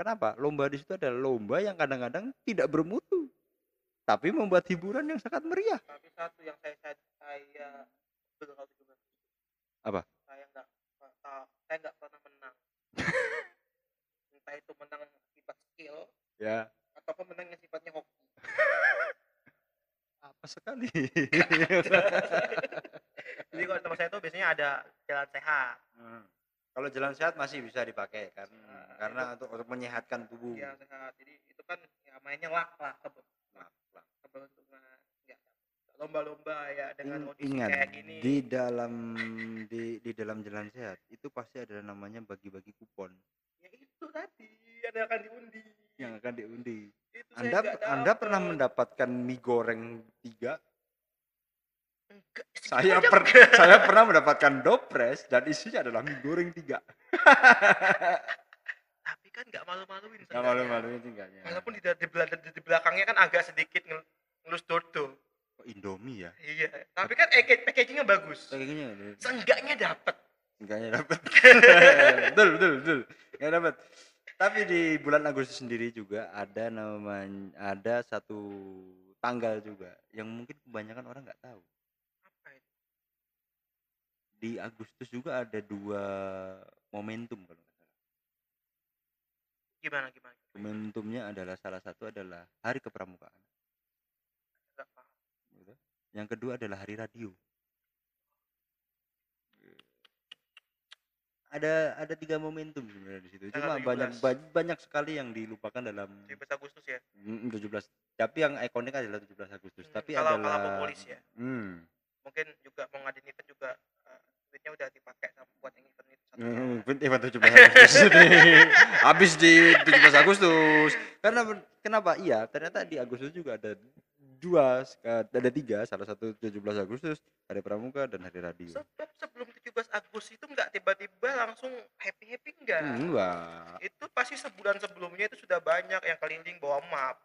Kenapa? Lomba di situ adalah lomba yang kadang-kadang tidak bermutu. Tapi membuat hiburan yang sangat meriah. tapi satu yang saya saya, saya Apa? saya nggak saya nggak pernah menang [laughs] entah itu menang akibat skill Ya. ataupun menang yang sifatnya hoki [laughs] Apa sekali. [laughs] jadi kalau di tempat saya itu biasanya ada jalan sehat Hmm. Kalau jalan sehat masih bisa dipakai kan Nah, karena itu- untuk, untuk menyehatkan tubuh. ya sehat jadi itu kan ya mainnya lak lah nggak lomba-lomba ya dengan In- kondisi ingat kayak gini di dalam di di dalam jalan sehat itu pasti ada namanya bagi-bagi kupon ya itu tadi yang akan diundi yang akan diundi. itu Anda Anda pernah mendapatkan mie goreng tiga? Enggak, Saya per, saya pernah mendapatkan dopres dan isinya adalah mie goreng tiga. [laughs] tapi kan nggak malu-maluin Nggak malu-maluin tinggalnya. walaupun di, di, di, di belakangnya kan agak sedikit ngel- ngelus dodo Kok Indomie ya. iya tapi kan package- packagingnya bagus Kayaknya seenggaknya dapet enggaknya dapat. [laughs] betul betul betul. Enggak dapat. Tapi di bulan Agustus sendiri juga ada namanya ada satu tanggal juga yang mungkin kebanyakan orang nggak tahu. apa itu Di Agustus juga ada dua momentum kalau nggak salah. gimana gimana Momentumnya adalah salah satu adalah Hari Kepramukaan. gitu. Yang kedua adalah Hari Radio. Ada ada tiga momentum sebenarnya di situ. Cuma Tanggal banyak 17. ba- banyak sekali yang dilupakan dalam 17 Agustus ya Mm, 17. Tapi yang ikonik adalah 17 Agustus. Hmm, Tapi kalau- adalah kalau populis ya. Hmm. mungkin juga mau ngadain event juga duitnya udah dipakai sama buat yang event itu Hmm, event 17 Agustus habis di 17 Agustus. Karena kenapa? Iya, ternyata di Agustus juga ada dua, ada tiga, salah satu 17 Agustus, Hari Pramuka dan Hari Radio. sebab sebelum 17 Agustus itu nggak tiba-tiba langsung happy happy enggak Hmm, Enggak. itu pasti sebulan sebelumnya itu sudah banyak yang keliling bawa map.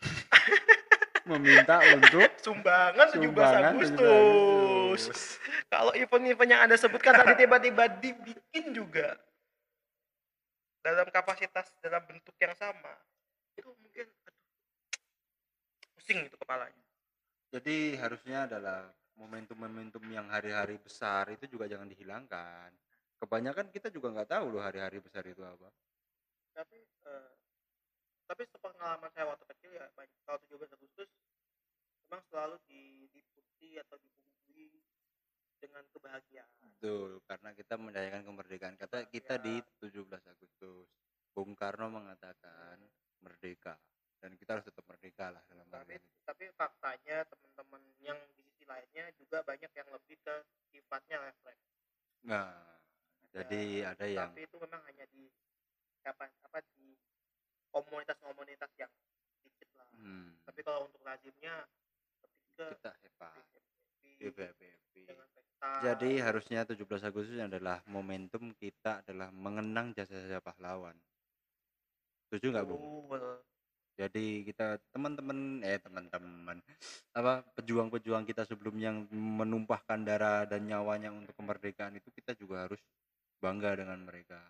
[laughs] Meminta untuk sumbangan 17 sumbangan Agustus. Kalau event-event yang anda sebutkan tadi tiba-tiba dibikin juga dalam kapasitas dalam bentuk yang sama pusing itu kepalanya Jadi harusnya adalah momentum-momentum yang hari-hari besar itu juga jangan dihilangkan. Kebanyakan kita juga nggak tahu loh hari-hari besar itu apa. tapi eh, tapi sepengalaman saya waktu kecil ya kalau 17 Agustus memang selalu diliputi atau dibumbui dengan kebahagiaan Betul, karena kita merayakan kemerdekaan. Kata kita di 17 Agustus. Bung Karno mengatakan merdeka dan kita harus tetap merdeka lah dalam tapi itu. tapi faktanya teman-teman yang di sisi lainnya juga banyak yang lebih ke sifatnya refleks Nah, jadi ada yang tapi itu memang hanya di apa apa di komunitas-komunitas yang sedikit lah hmm, tapi kalau untuk lazimnya lebih ke kita hebat. Jadi harusnya 17 Agustus adalah momentum kita adalah mengenang jasa-jasa pahlawan. Setuju nggak? Betul. Jadi kita teman-teman eh teman-teman apa pejuang-pejuang kita sebelumnya yang menumpahkan darah dan nyawanya untuk kemerdekaan itu kita juga harus bangga dengan mereka.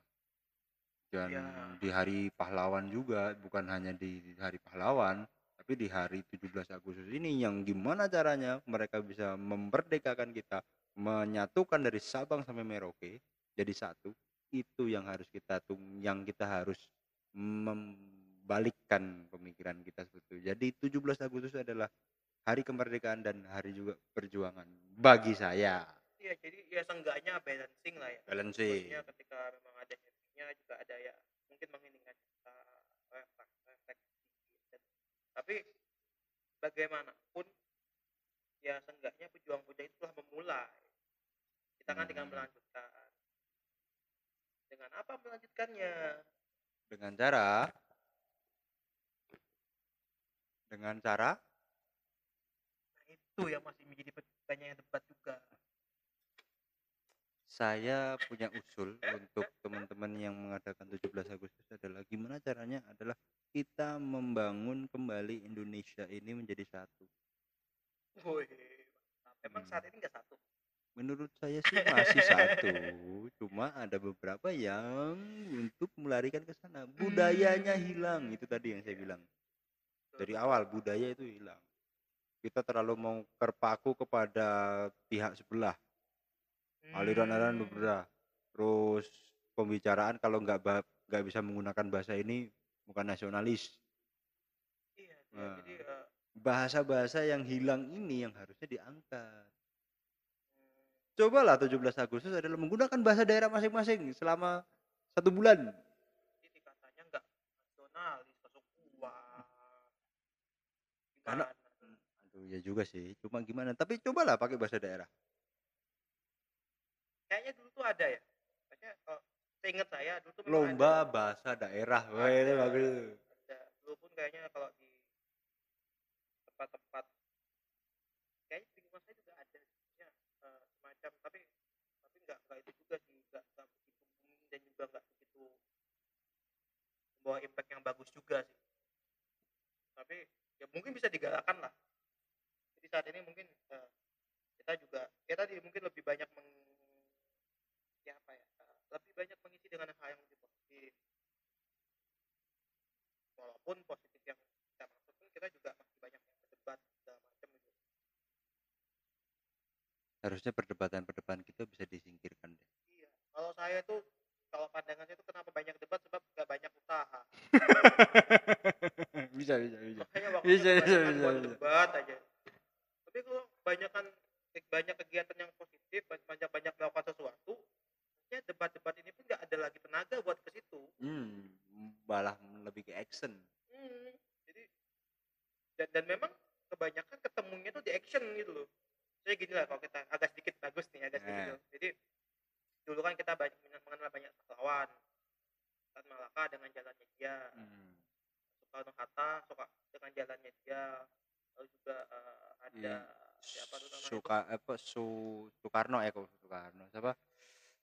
Dan Iya. di hari pahlawan juga bukan hanya di hari pahlawan tapi di hari 17 Agustus ini yang gimana caranya mereka bisa memerdekakan kita, menyatukan dari Sabang sampai Merauke jadi satu. Itu yang harus kita tung yang kita harus membalikkan pemikiran kita seperti itu. Jadi 17 Agustus adalah hari kemerdekaan dan hari juga perjuangan bagi saya. Iya, jadi ya seenggaknya balancing lah ya. Balancing. Maksudnya ketika memang ada happy-nya juga ada ya mungkin menginginkan kita sedikit. Dan- Tapi bagaimanapun ya seenggaknya pejuang-pejuang itu telah memulai. Kita kan tinggal Hmm. melanjutkan. Dengan apa melanjutkannya? Dengan cara dengan cara Nah, itu yang masih menjadi banyak yang debat juga. saya punya usul untuk teman-teman yang mengadakan 17 Agustus adalah gimana caranya adalah kita membangun kembali Indonesia ini menjadi satu. Woi. Emang Hmm. saat ini nggak satu? Menurut saya sih masih satu, cuma ada beberapa yang untuk melarikan ke sana. Budayanya hilang, itu tadi yang saya bilang. Dari awal budaya itu hilang. Kita terlalu mau terpaku kepada pihak sebelah, aliran-aliran Hmm. beberapa. Terus pembicaraan kalau nggak nggak bisa menggunakan bahasa ini bukan nasionalis. Iya. Nah. jadi Bahasa-bahasa yang hilang ini yang harusnya diangkat. hmm, Cobalah 17 Agustus adalah menggunakan bahasa daerah masing-masing selama satu bulan. jadi katanya nggak nasionalis kesukuan Karena- gimana Aduh ya juga sih, cuma gimana? Tapi cobalah pakai bahasa daerah. kayaknya dulu tuh ada ya maksudnya kalau seingat saya dulu tuh Lomba bahasa daerah. Wah, itu Ada. bagus. ada, ada dulu pun kayaknya kalau di tempat-tempat kayaknya di rumah saya juga ada ya, eh, semacam tapi tapi nggak nggak itu juga sih nggak nggak begitu booming dan juga nggak begitu membawa impact yang bagus juga sih tapi ya mungkin bisa digalakkan lah. Jadi saat ini mungkin eh, kita juga ya tadi mungkin lebih banyak meng ya apa ya eh, lebih banyak mengisi dengan hal yang lebih positif. Walaupun positif yang kita maksud pun kita juga masih banyak yang berdebat segala macam gitu. Harusnya perdebatan-perdebatan kita bisa disingkirkan deh. iya kalau saya tuh kalau pandangan saya tuh kenapa banyak debat sebab nggak banyak usaha [laughs] bisa, bisa, bisa. makanya waktu Bisa, bisa, kebanyakan bisa, buat bisa. debat aja tapi kalau kebanyakan banyak kegiatan yang positif banyak banyak melakukan sesuatu ya debat-debat ini pun nggak ada lagi tenaga buat ke situ Hmm, malah lebih ke action. Hmm, jadi dan, dan memang kebanyakan ketemunya tuh di action gitu loh. Jadi gini lah kalau kita agak sedikit bagus nih, agak sedikit. Eh. loh. Jadi dulu kan kita banyak mengenal banyak pahlawan. Tan Malaka dengan jalannya dia, Hmm. Soekarno Hatta suka dengan jalannya dia, lalu juga eh, ada Iya. siapa tuh namanya? Suka apa Su Soekarno ya kok Soekarno siapa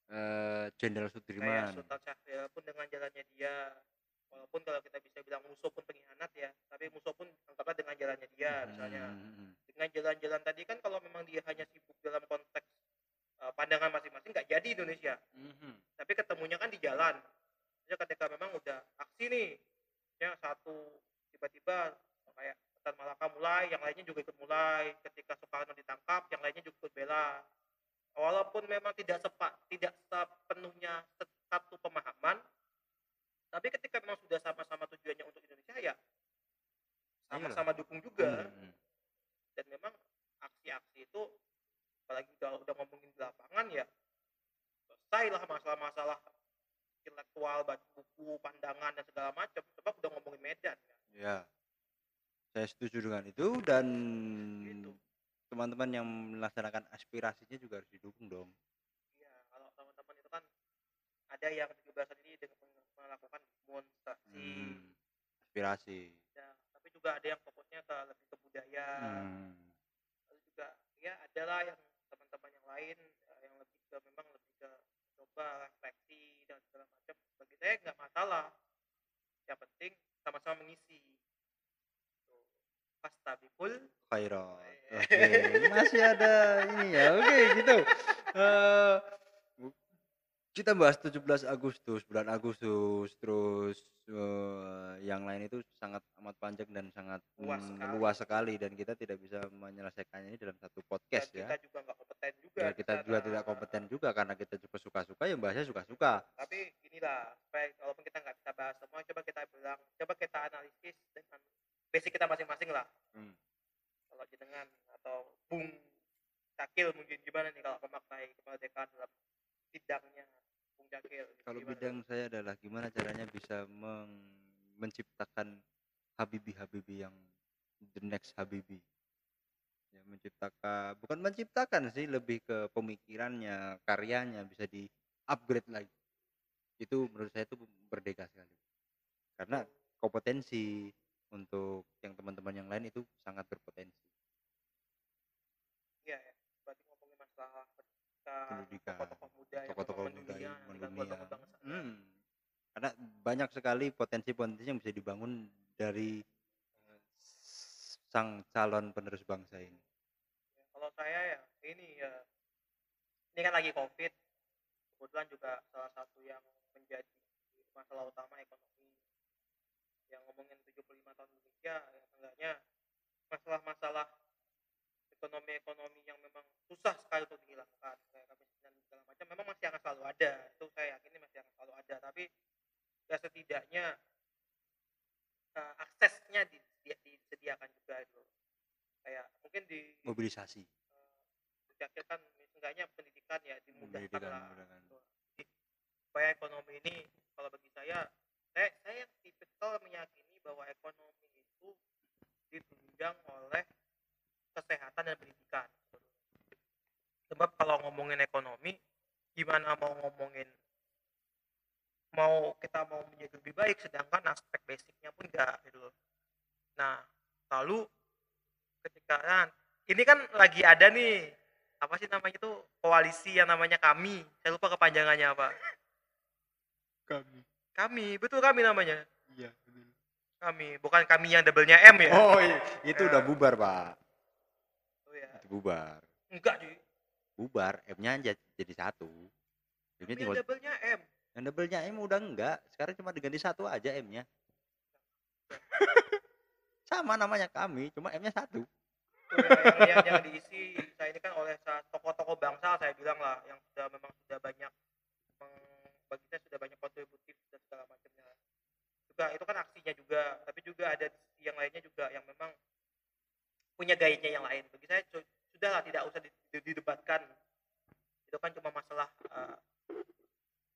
eh Jenderal Kayak Sudirman Sultan Syahrir pun dengan jalannya dia. Walaupun kalau kita bisa bilang musuh pun pengkhianat ya, tapi musuh pun anggaplah dengan jalannya dia misalnya. Hmm, dengan jalan-jalan tadi kan kalau memang dia hanya sibuk dalam konteks uh, pandangan masing-masing nggak jadi Indonesia. Hmm, hmm. tapi ketemunya kan di jalan. Ya ketika memang udah aksi nih ya satu tiba-tiba kayak Tan Malaka mulai yang lainnya juga ikut mulai. Ketika Soekarno ditangkap yang lainnya juga ikut bela. Walaupun memang tidak sepak tidak sepenuhnya se- satu pemahaman tapi ketika memang sudah sama-sama tujuannya untuk Indonesia ya sama-sama dukung juga. Hmm. dan memang aksi-aksi itu apalagi udah udah ngomongin di lapangan ya selesai lah masalah-masalah intelektual baca buku pandangan dan segala macam sebab udah ngomongin medan kan. ya Saya setuju dengan itu dan Gitu. teman-teman yang melaksanakan aspirasinya juga harus didukung dong. Iya, kalau teman-teman itu kan ada yang 17-an ini dengan melakukan demonstrasi, Hmm, aspirasi. ya, tapi juga ada yang fokusnya ke lebih ke budaya, Hmm. lalu juga ya adalah yang teman-teman yang lain eh, yang lebih ke memang lebih ke coba refleksi dan segala macam. Bagi saya nggak masalah, yang penting sama-sama mengisi. Fastabikul Khairat. Oke, masih ada ini ya. Oke, gitu. Eh, kita bahas 17 Agustus, bulan Agustus, terus eh, yang lain itu sangat amat panjang dan sangat Luas mm, sekali. luas sekali dan kita tidak bisa menyelesaikannya ini dalam satu dan podcast ya. kita juga nggak juga. Ya, kita juga tidak kompeten juga karena kita juga suka-suka yang bahasnya suka-suka. tapi inilah supaya walaupun kita nggak bisa bahas semua coba kita bilang coba kita analisis dengan basic kita masing-masing lah Hmm. kalau jenengan atau bung cakil mungkin gimana nih kalau memaknai kemerdekaan dalam bidangnya bung cakil Kalau gimana? bidang saya adalah gimana caranya bisa meng- menciptakan Habibi-Habibi yang the next Habibi. Ya, menciptakan bukan menciptakan sih lebih ke pemikirannya, karyanya bisa di upgrade lagi. Itu menurut saya itu merdeka sekali. Karena kompetensi untuk yang teman-teman yang lain itu sangat berpotensi. iya ya berarti ngomongin masalah pendidikan tokoh-tokoh muda yang tokoh-tokoh muda yang mendunia, mendunia. Hmm. Karena banyak sekali potensi-potensi yang bisa dibangun dari sang calon penerus bangsa ini. Ya, kalau saya ya ini ya ini kan lagi covid kebetulan juga salah satu yang menjadi masalah utama ekonomi yang ngomongin 75 tahun Indonesia ya enggaknya masalah-masalah ekonomi-ekonomi yang memang susah sekali untuk dihilangkan kayak kemiskinan segala macam memang masih akan selalu ada itu saya yakin ini masih akan selalu ada tapi ya setidaknya eh, aksesnya di- di- disediakan juga itu kayak mungkin di Mobilisasi. Jakil kan seenggaknya pendidikan ya dimudahkan Pendidikan, lah gitu. Supaya ekonomi ini kalau bagi saya saya saya tipikal meyakini bahwa ekonomi itu ditunjang oleh kesehatan dan pendidikan sebab kalau ngomongin ekonomi gimana mau ngomongin mau kita mau menjadi lebih baik sedangkan aspek basicnya pun enggak gitu loh. Nah lalu ketika nah, ini kan lagi ada nih apa sih namanya itu koalisi yang namanya kami saya lupa kepanjangannya apa Kami. kami betul kami namanya Iya, kami bukan kami yang double-nya M ya Oh, iya. itu Ya. udah bubar, Pak. Oh, ya. Itu bubar. enggak sih Bubar, M-nya aja jadi satu. Jadi kami yang tinggal double-nya M yang double-nya M udah enggak. Sekarang cuma diganti satu aja M-nya. Sama namanya kami, cuma M-nya satu. Tuh, yang, yang, yang diisi saya ini kan oleh tokoh-tokoh bangsa saya bilang lah yang sudah memang sudah banyak bagi saya sudah banyak kontributif dan segala macamnya juga itu kan aksinya juga tapi juga ada di sisi yang lainnya juga yang memang punya gayanya yang lain bagi saya su- sudahlah tidak usah di- di- didebatkan itu kan cuma masalah eh,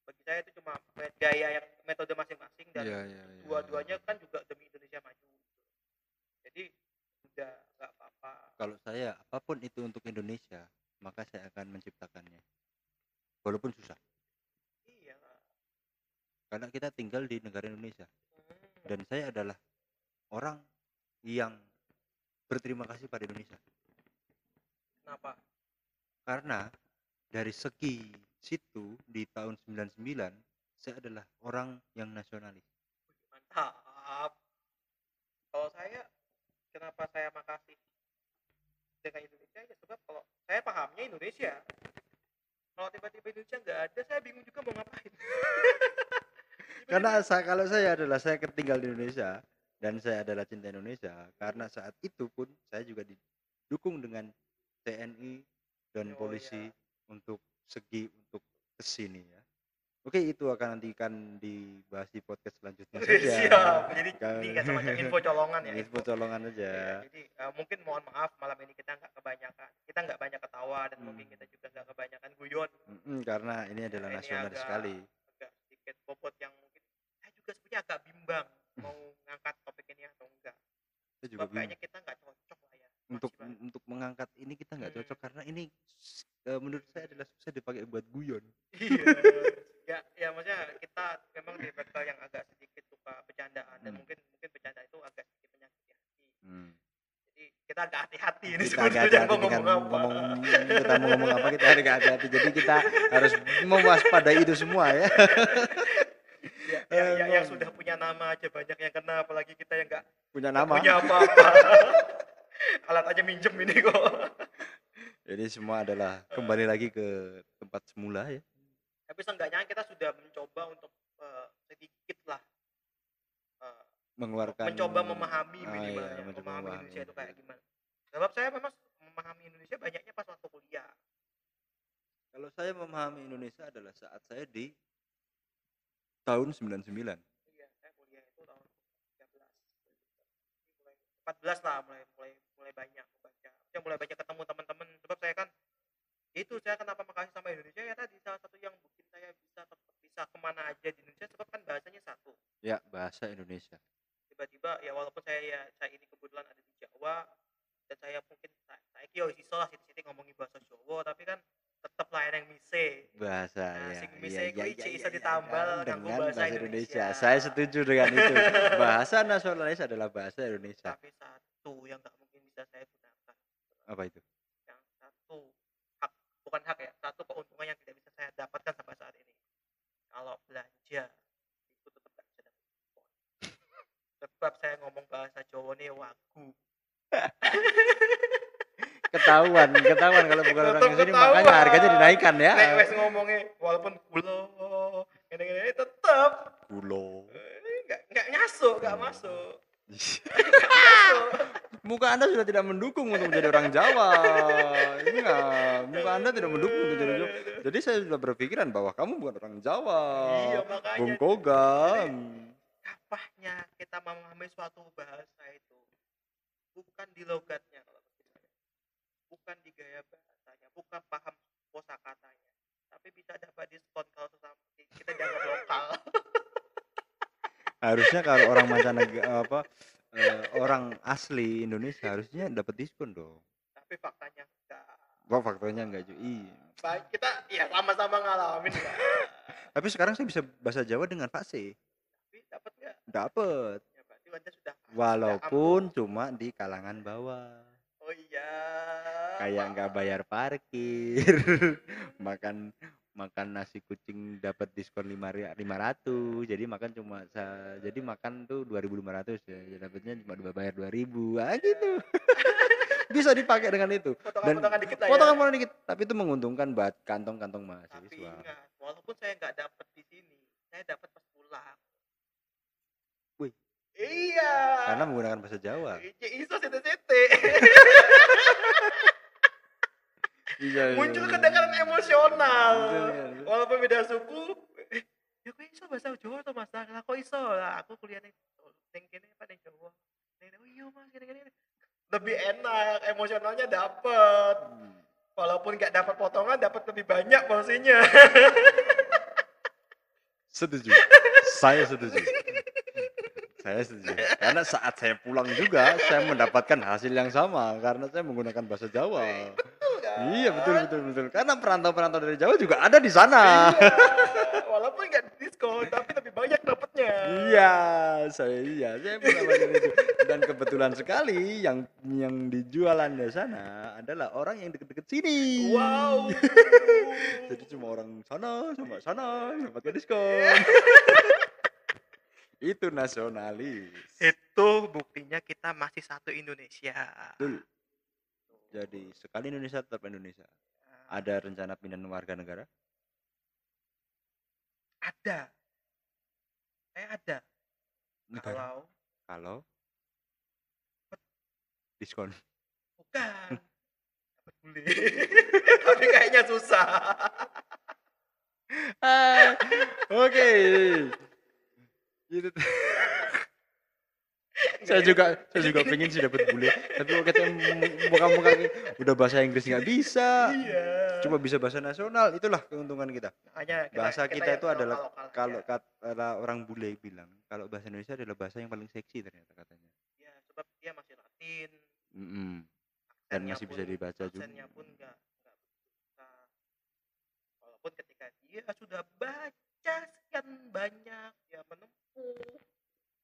bagi saya itu cuma gaya yang metode masing-masing dan Iya, iya, iya, dua-duanya iya. kan juga demi Indonesia maju jadi udah nggak apa-apa Kalau saya apa pun itu untuk Indonesia, maka saya akan menciptakannya. Walaupun susah. iya Karena kita tinggal di negara Indonesia Hmm. dan saya adalah orang yang berterima kasih pada Indonesia. kenapa Karena dari segi situ di tahun 99 saya adalah orang yang nasionalis. mantap kalau saya kenapa saya makasih dengan Indonesia ya sebab kalau saya pahamnya Indonesia kalau tiba-tiba Indonesia nggak ada saya bingung juga mau ngapain [laughs] Karena saya kalau saya adalah saya ketinggal di Indonesia dan saya adalah cinta Indonesia karena saat itu pun saya juga didukung dengan TNI dan Oh, polisi iya. untuk segi untuk ke sini ya. Oke itu akan nanti kan dibahas di podcast selanjutnya saja. siap jadi Kan- ini kayak semacam info colongan ya [laughs] Info colongan aja. Iya, jadi eh, mungkin mohon maaf malam ini kita nggak kebanyakan kita nggak banyak ketawa dan mungkin Hmm. kita juga nggak kebanyakan guyon Mm-mm, karena ini adalah Ini nasionalis agak- sekali. agak sedikit bobot yang mungkin saya juga sebenarnya agak bimbang mau ngangkat topik ini atau enggak Saya juga sebab kayaknya kita nggak cocok lah ya untuk untuk mengangkat ini kita nggak Hmm. cocok karena ini eh, menurut saya adalah susah dipakai buat guyon. iya ya ya maksudnya kita memang di tipikal yang agak sedikit suka bercandaan dan Hmm. mungkin mungkin bercanda itu agak sedikit menyakiti hati Hmm. jadi kita agak hati-hati ini Kita agak hati-hati dengan ngomong apa ngomong kita mau ngomong apa kita agak hati-hati. Jadi kita harus mewaspadai itu semua ya. ya, ya, ya, yang sudah punya nama aja banyak yang kena apalagi kita yang nggak Punya nama. punya apa-apa alat aja minjem ini kok Jadi semua adalah kembali lagi ke tempat semula ya. Tapi seenggaknya kita sudah mencoba untuk eh, sedikit lah eh, Mengeluarkan mencoba memahami Ah, minimal iya, ya, mencoba memahami memahami. Indonesia itu kayak gimana sebab saya memang memahami Indonesia banyaknya pas waktu kuliah Kalau saya memahami Indonesia adalah saat saya di tahun 99. Iya, saya kuliah itu tahun 13. Mulai 14 lah mulai mulai mulai banyak membaca. Saya mulai banyak ketemu teman-teman sebab saya kan itu saya kenapa makasih sama Indonesia ya tadi salah satu yang bikin saya bisa bisa ke mana aja di Indonesia sebab kan bahasanya satu Ya, bahasa Indonesia. tiba-tiba ya walaupun saya ya saya ini kebetulan ada di Jawa dan saya mungkin saya, saya kira iso lah siti ngomongin bahasa Jawa tapi kan tetap lah yang mise Bahasa Nah, ya. sing mise iya, ici iya, iso iya, ditambal nganggo dengan bahasa bahasa Indonesia. Saya setuju dengan itu. Bahasa nasionalis adalah bahasa Indonesia. tapi satu yang nggak mungkin bisa saya gunakan Apa itu? Bukan hak ya satu keuntungan yang tidak bisa saya dapatkan sampai saat ini. Kalau belanja itu tetap nggak bisa dapat diskon sebab saya ngomong bahasa Jawa nih wagu. [laughs] Ketahuan, ketahuan kalau bukan orang Tetep sini makanya harganya dinaikkan ya. nek wes ngomongnya walaupun kulo ini ini tetap Kulo. nggak nggak nyasuk nggak masuk [laughs] Muka Anda sudah tidak mendukung untuk menjadi orang Jawa. Enggak, muka Anda tidak mendukung untuk menjadi Jawa. Jadi saya sudah berpikiran bahwa kamu bukan orang Jawa. iya makanya Bung kapahnya kita memahami suatu bahasa itu bukan di logatnya kalau bukan di gaya bahasanya bukan paham kosakatanya tapi bisa dapat diskon kalau sesama kita dianggap lokal [laughs] Harusnya kalau orang mancanegara apa eh, orang asli Indonesia harusnya dapat diskon dong. tapi faktanya enggak Wah faktanya enggak juga. Iya. baik kita ya sama-sama ngalamin lah [laughs] Tapi sekarang saya bisa bahasa Jawa dengan fase. tapi dapat nggak Dapat. ya berarti anda sudah Walaupun cuma di kalangan bawah. oh iya Kayak nggak Pak. bayar parkir. [laughs] makan makan nasi kucing dapat diskon lima lima ratus. Jadi makan cuma jadi makan tuh dua ribu lima ratus ya. Jadi dapatnya cuma dua bayar dua ribu. Ah gitu. [laughs] Bisa dipakai dengan itu. Potongan-potongan dikit lah ya. potongan-potongan dikit. Tapi itu menguntungkan buat kantong-kantong tapi mahasiswa ingat walaupun saya nggak dapat di sini saya dapat pas pulang. Wih. iya. Karena menggunakan bahasa Jawa. Iya, iso sete-sete. Iya, [laughs] iya, Muncul iya. kedekatan emosional. Betul, iya, betul. Walaupun beda suku, eh, ya kok iso bahasa Jawa atau Mas? Lah kok iso? Lah aku kuliah ning ning kene apa ning Jawa. Ning oh iya Mas, gini-gini. Lebih enak, emosionalnya dapet. Hmm. Walaupun nggak dapat potongan, dapat lebih banyak porsinya. setuju saya setuju saya setuju karena saat saya pulang juga saya mendapatkan hasil yang sama karena saya menggunakan bahasa Jawa? Iya betul betul betul karena perantau-perantau dari Jawa juga ada di sana Iya. [laughs] Walaupun nggak diskon, tapi lebih banyak dapatnya. iya saya iya saya itu dan kebetulan sekali yang yang dijualan di sana adalah orang yang deket-deket sini Wow. [laughs] jadi cuma orang sana sama sana dapatkan diskon [laughs] itu nasionalis Itu buktinya kita masih satu Indonesia. Betul. Jadi sekali Indonesia tetap Indonesia. Ada rencana pindah warga negara? Ada. Saya ada. Negara. Kalau Kalau diskon. bukan [laughs] dapat bule. [laughs] Tapi kayaknya susah. Ah, Oke. Itu tuh. [laughs] saya juga saya juga pengen sih dapat bule. Tapi kok kita muka-muka udah bahasa Inggris nggak bisa. Iya. cuma bisa bahasa nasional. Itulah keuntungan kita. Makanya bahasa kita yang itu adalah kalau saja. kata orang bule bilang kalau bahasa Indonesia adalah bahasa yang paling seksi ternyata katanya. Ya, sebab dia masih Latin. Mm-mm. dan aksennya masih pun bisa dibaca juga. pun begitu susah walaupun ketika dia sudah baca sekian banyak dia menempuh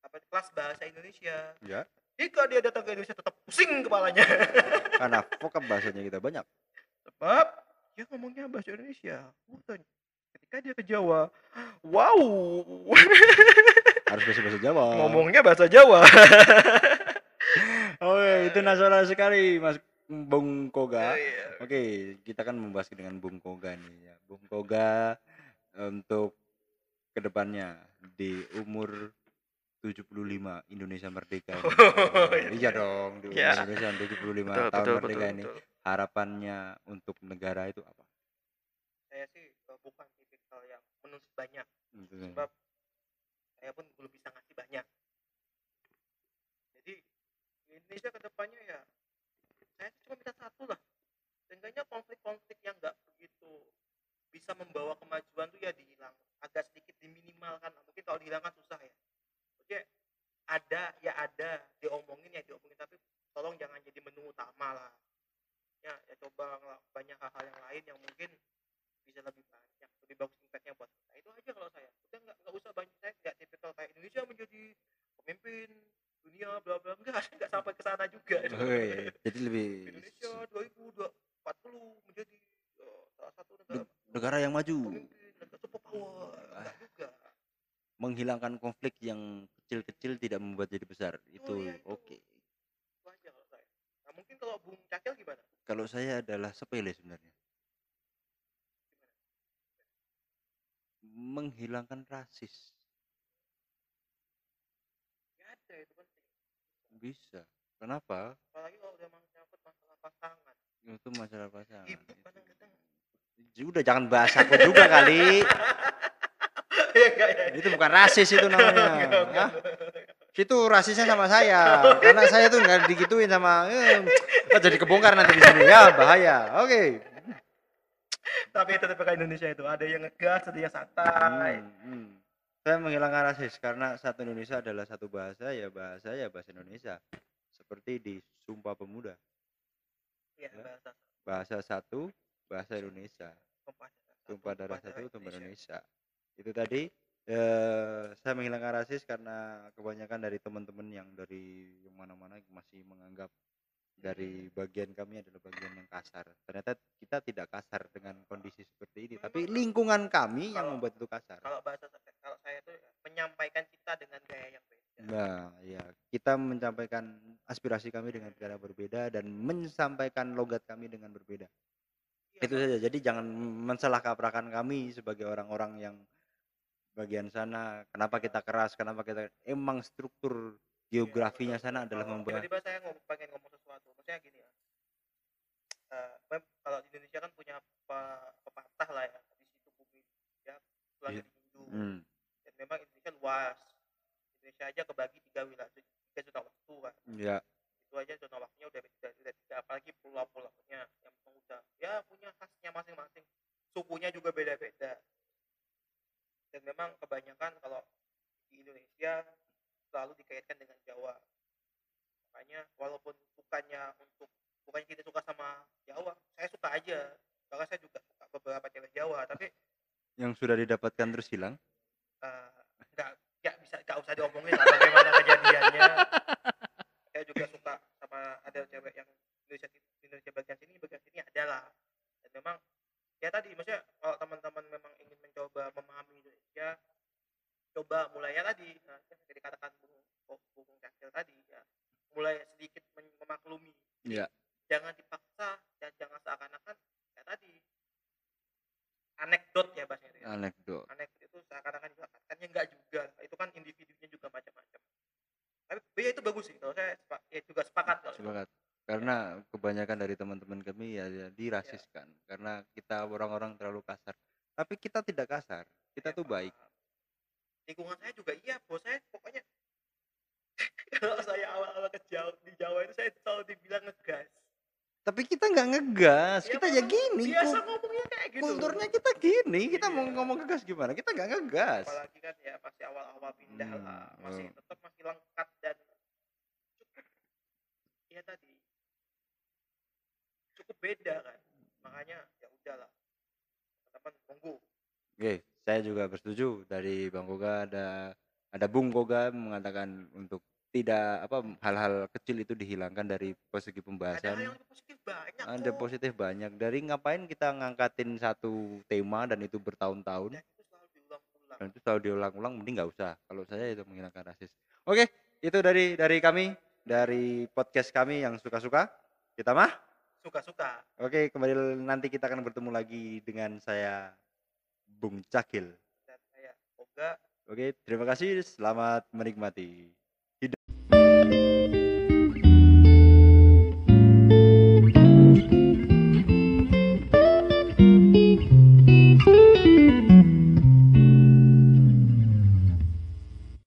apa kelas bahasa Indonesia. Ya. Jika dia datang ke Indonesia tetap pusing kepalanya. [laughs] Karena vokab bahasanya kita banyak. Sebab dia ngomongnya bahasa Indonesia. Oh, ternyata ketika dia ke Jawa wow. [laughs] Harus bahasa bahasa Jawa. Ngomongnya bahasa Jawa. Oke itu nasional sekali mas Bung Koga. Iya. Oke, kita kan membahas dengan Bung Koga nih ya. Bung Koga untuk ke depannya di umur 75 Indonesia merdeka. ini. Oh, iya. iya dong, di Iya. Indonesia 75 betul, tahun betul, merdeka betul, ini. betul. Harapannya untuk negara itu apa? saya sih eh, bukan tipikal yang menuntut banyak Gitu. sebab saya pun belum bisa ngasih banyak jadi Indonesia ke depannya ya saya cuma minta satu lah seenggaknya konflik-konflik yang nggak begitu bisa membawa kemajuan tuh ya dihilang agak sedikit diminimalkan mungkin kalau dihilangkan susah ya Maksudnya ada ya ada diomongin ya diomongin tapi tolong jangan jadi menu utama lah. Ya, ya coba banyak hal-hal yang lain yang mungkin bisa lebih banyak lebih bagus impactnya buat kita. Itu aja kalau saya. Udah nggak nggak usah banyak saya nggak tipikal kayak Indonesia menjadi pemimpin dunia bla bla enggak nggak sampai ke sana juga. Oke, jadi lebih Indonesia 2040 menjadi eh, salah satu negara ne- negara yang maju, pemimpin negara super power enggak juga menghilangkan konflik yang kecil-kecil tidak membuat jadi besar. Itu iya, itu. oke. aja kalau saya nah mungkin kalau Bung Cakil gimana Kalau saya adalah sepele sebenarnya. Menghilangkan rasis. ada itu penting Bisa. Kenapa? apalagi kalau udah menyangkut masalah pasangan Itu masalah pasangan. ibu kadang-kadang Udah jangan bahas aku juga kali. Itu bukan rasis itu namanya. [laughs] Enggak, enggak. Hah? Itu rasisnya sama saya. Karena saya tuh nggak digituin sama eh, jadi kebongkar nanti di sini. Ya, bahaya. Oke. tapi itu tipikal Indonesia itu ada yang ngegas ada yang santai Hmm, hmm. Saya menghilangkan rasis karena satu Indonesia adalah satu bahasa ya bahasa ya bahasa Indonesia. Seperti di Sumpah Pemuda. Iya, Ya. bahasa Bahasa satu bahasa Indonesia. tumpah darah satu, satu tumpah Indonesia. Itu tadi eh, saya menghilangkan rasis karena kebanyakan dari teman-teman yang dari yang mana-mana masih menganggap dari bagian kami adalah bagian yang kasar. Ternyata kita tidak kasar dengan kondisi seperti ini, tapi lingkungan kami yang Kalau- membuat itu kasar. Kalau bahasa kalau saya itu menyampaikan kita dengan gaya yang beda. Nah, ya, kita menyampaikan aspirasi kami dengan cara berbeda dan menyampaikan logat kami dengan berbeda. Iya, Itu saja. Jadi jangan mensalah kaprakan kami sebagai orang-orang yang bagian sana. Kenapa kita keras? Kenapa kita emang struktur geografinya sana adalah membuat tiba-tiba saya ngomong pengen ngomong sesuatu maksudnya gini ya. Mem- kalau di Indonesia kan punya pe- pepatah lah ya di situ bumi ya Iya. dari Hindu Hmm, dan memang Indonesia luas. Indonesia aja kebagi tiga wilayah tiga zona waktu kan. Ya, itu aja zona waktunya udah beda udah tiga apalagi pulau-pulaunya yang udah ya punya khasnya masing-masing. Sukunya juga beda-beda dan memang kebanyakan kalau di Indonesia selalu dikaitkan dengan Jawa. Makanya walaupun bukannya untuk bukannya kita suka sama Jawa saya suka aja. Bahkan saya juga suka beberapa cewek Jawa tapi yang sudah didapatkan terus hilang. eh, nggak nggak bisa nggak usah diomongin lah bagaimana kejadiannya. [laughs] Saya juga suka sama ada cewek yang Indonesia Indonesia bagian sini bagian sini ada lah dan memang ya tadi maksudnya kalau teman-teman memang ingin mencoba memahami Indonesia coba mulainya tadi nah, yang dikatakan Bung Bung Bung Cakil tadi ya mulai sedikit men- memaklumi Ya, jangan dipaksa dan jangan seakan-akan ya tadi anekdot ya bahasanya itu ya anekdot. anekdot itu seakan-akan juga kan ya enggak juga itu kan individunya juga macam-macam tapi ya itu bagus sih kalau saya sepa- ya juga sepakat kalau itu. Sepakat. Karena kebanyakan dari teman-teman kami ya, ya dirasiskan karena kita orang-orang terlalu kasar. Tapi kita tidak kasar. Kita Ya, tuh baik. lingkungan saya juga iya bos saya pokoknya [laughs] kalau saya awal-awal ke Jawa di Jawa itu saya selalu dibilang ngegas Tapi kita nggak ngegas. Ya, kita ya gini. biasa ngomongnya kayak gitu kulturnya kita gini. Kita mau Iya. ngomong ngegas gimana? Kita nggak ngegas. apalagi kan ya pasti awal-awal pindah Hmm, lah masih oh. tetap masih lengkap dan cukup ya tadi cukup beda kan makanya ya udahlah teman monggo Oke, saya juga bersetuju dari Bang Goga ada ada Bung Goga mengatakan untuk tidak apa hal-hal kecil itu dihilangkan dari segi ada pembahasan. hal yang positif banyak Ada kok positif banyak. Dari ngapain kita ngangkatin satu tema dan itu bertahun-tahun dan itu selalu diulang-ulang dan itu selalu diulang-ulang mending nggak usah. Kalau saya itu menghilangkan rasis. Oke, itu dari dari kami dari podcast kami yang suka-suka. Kita mah. suka-suka Oke, kembali nanti kita akan bertemu lagi dengan saya Bung Cakil. Oke, terima kasih. Selamat menikmati.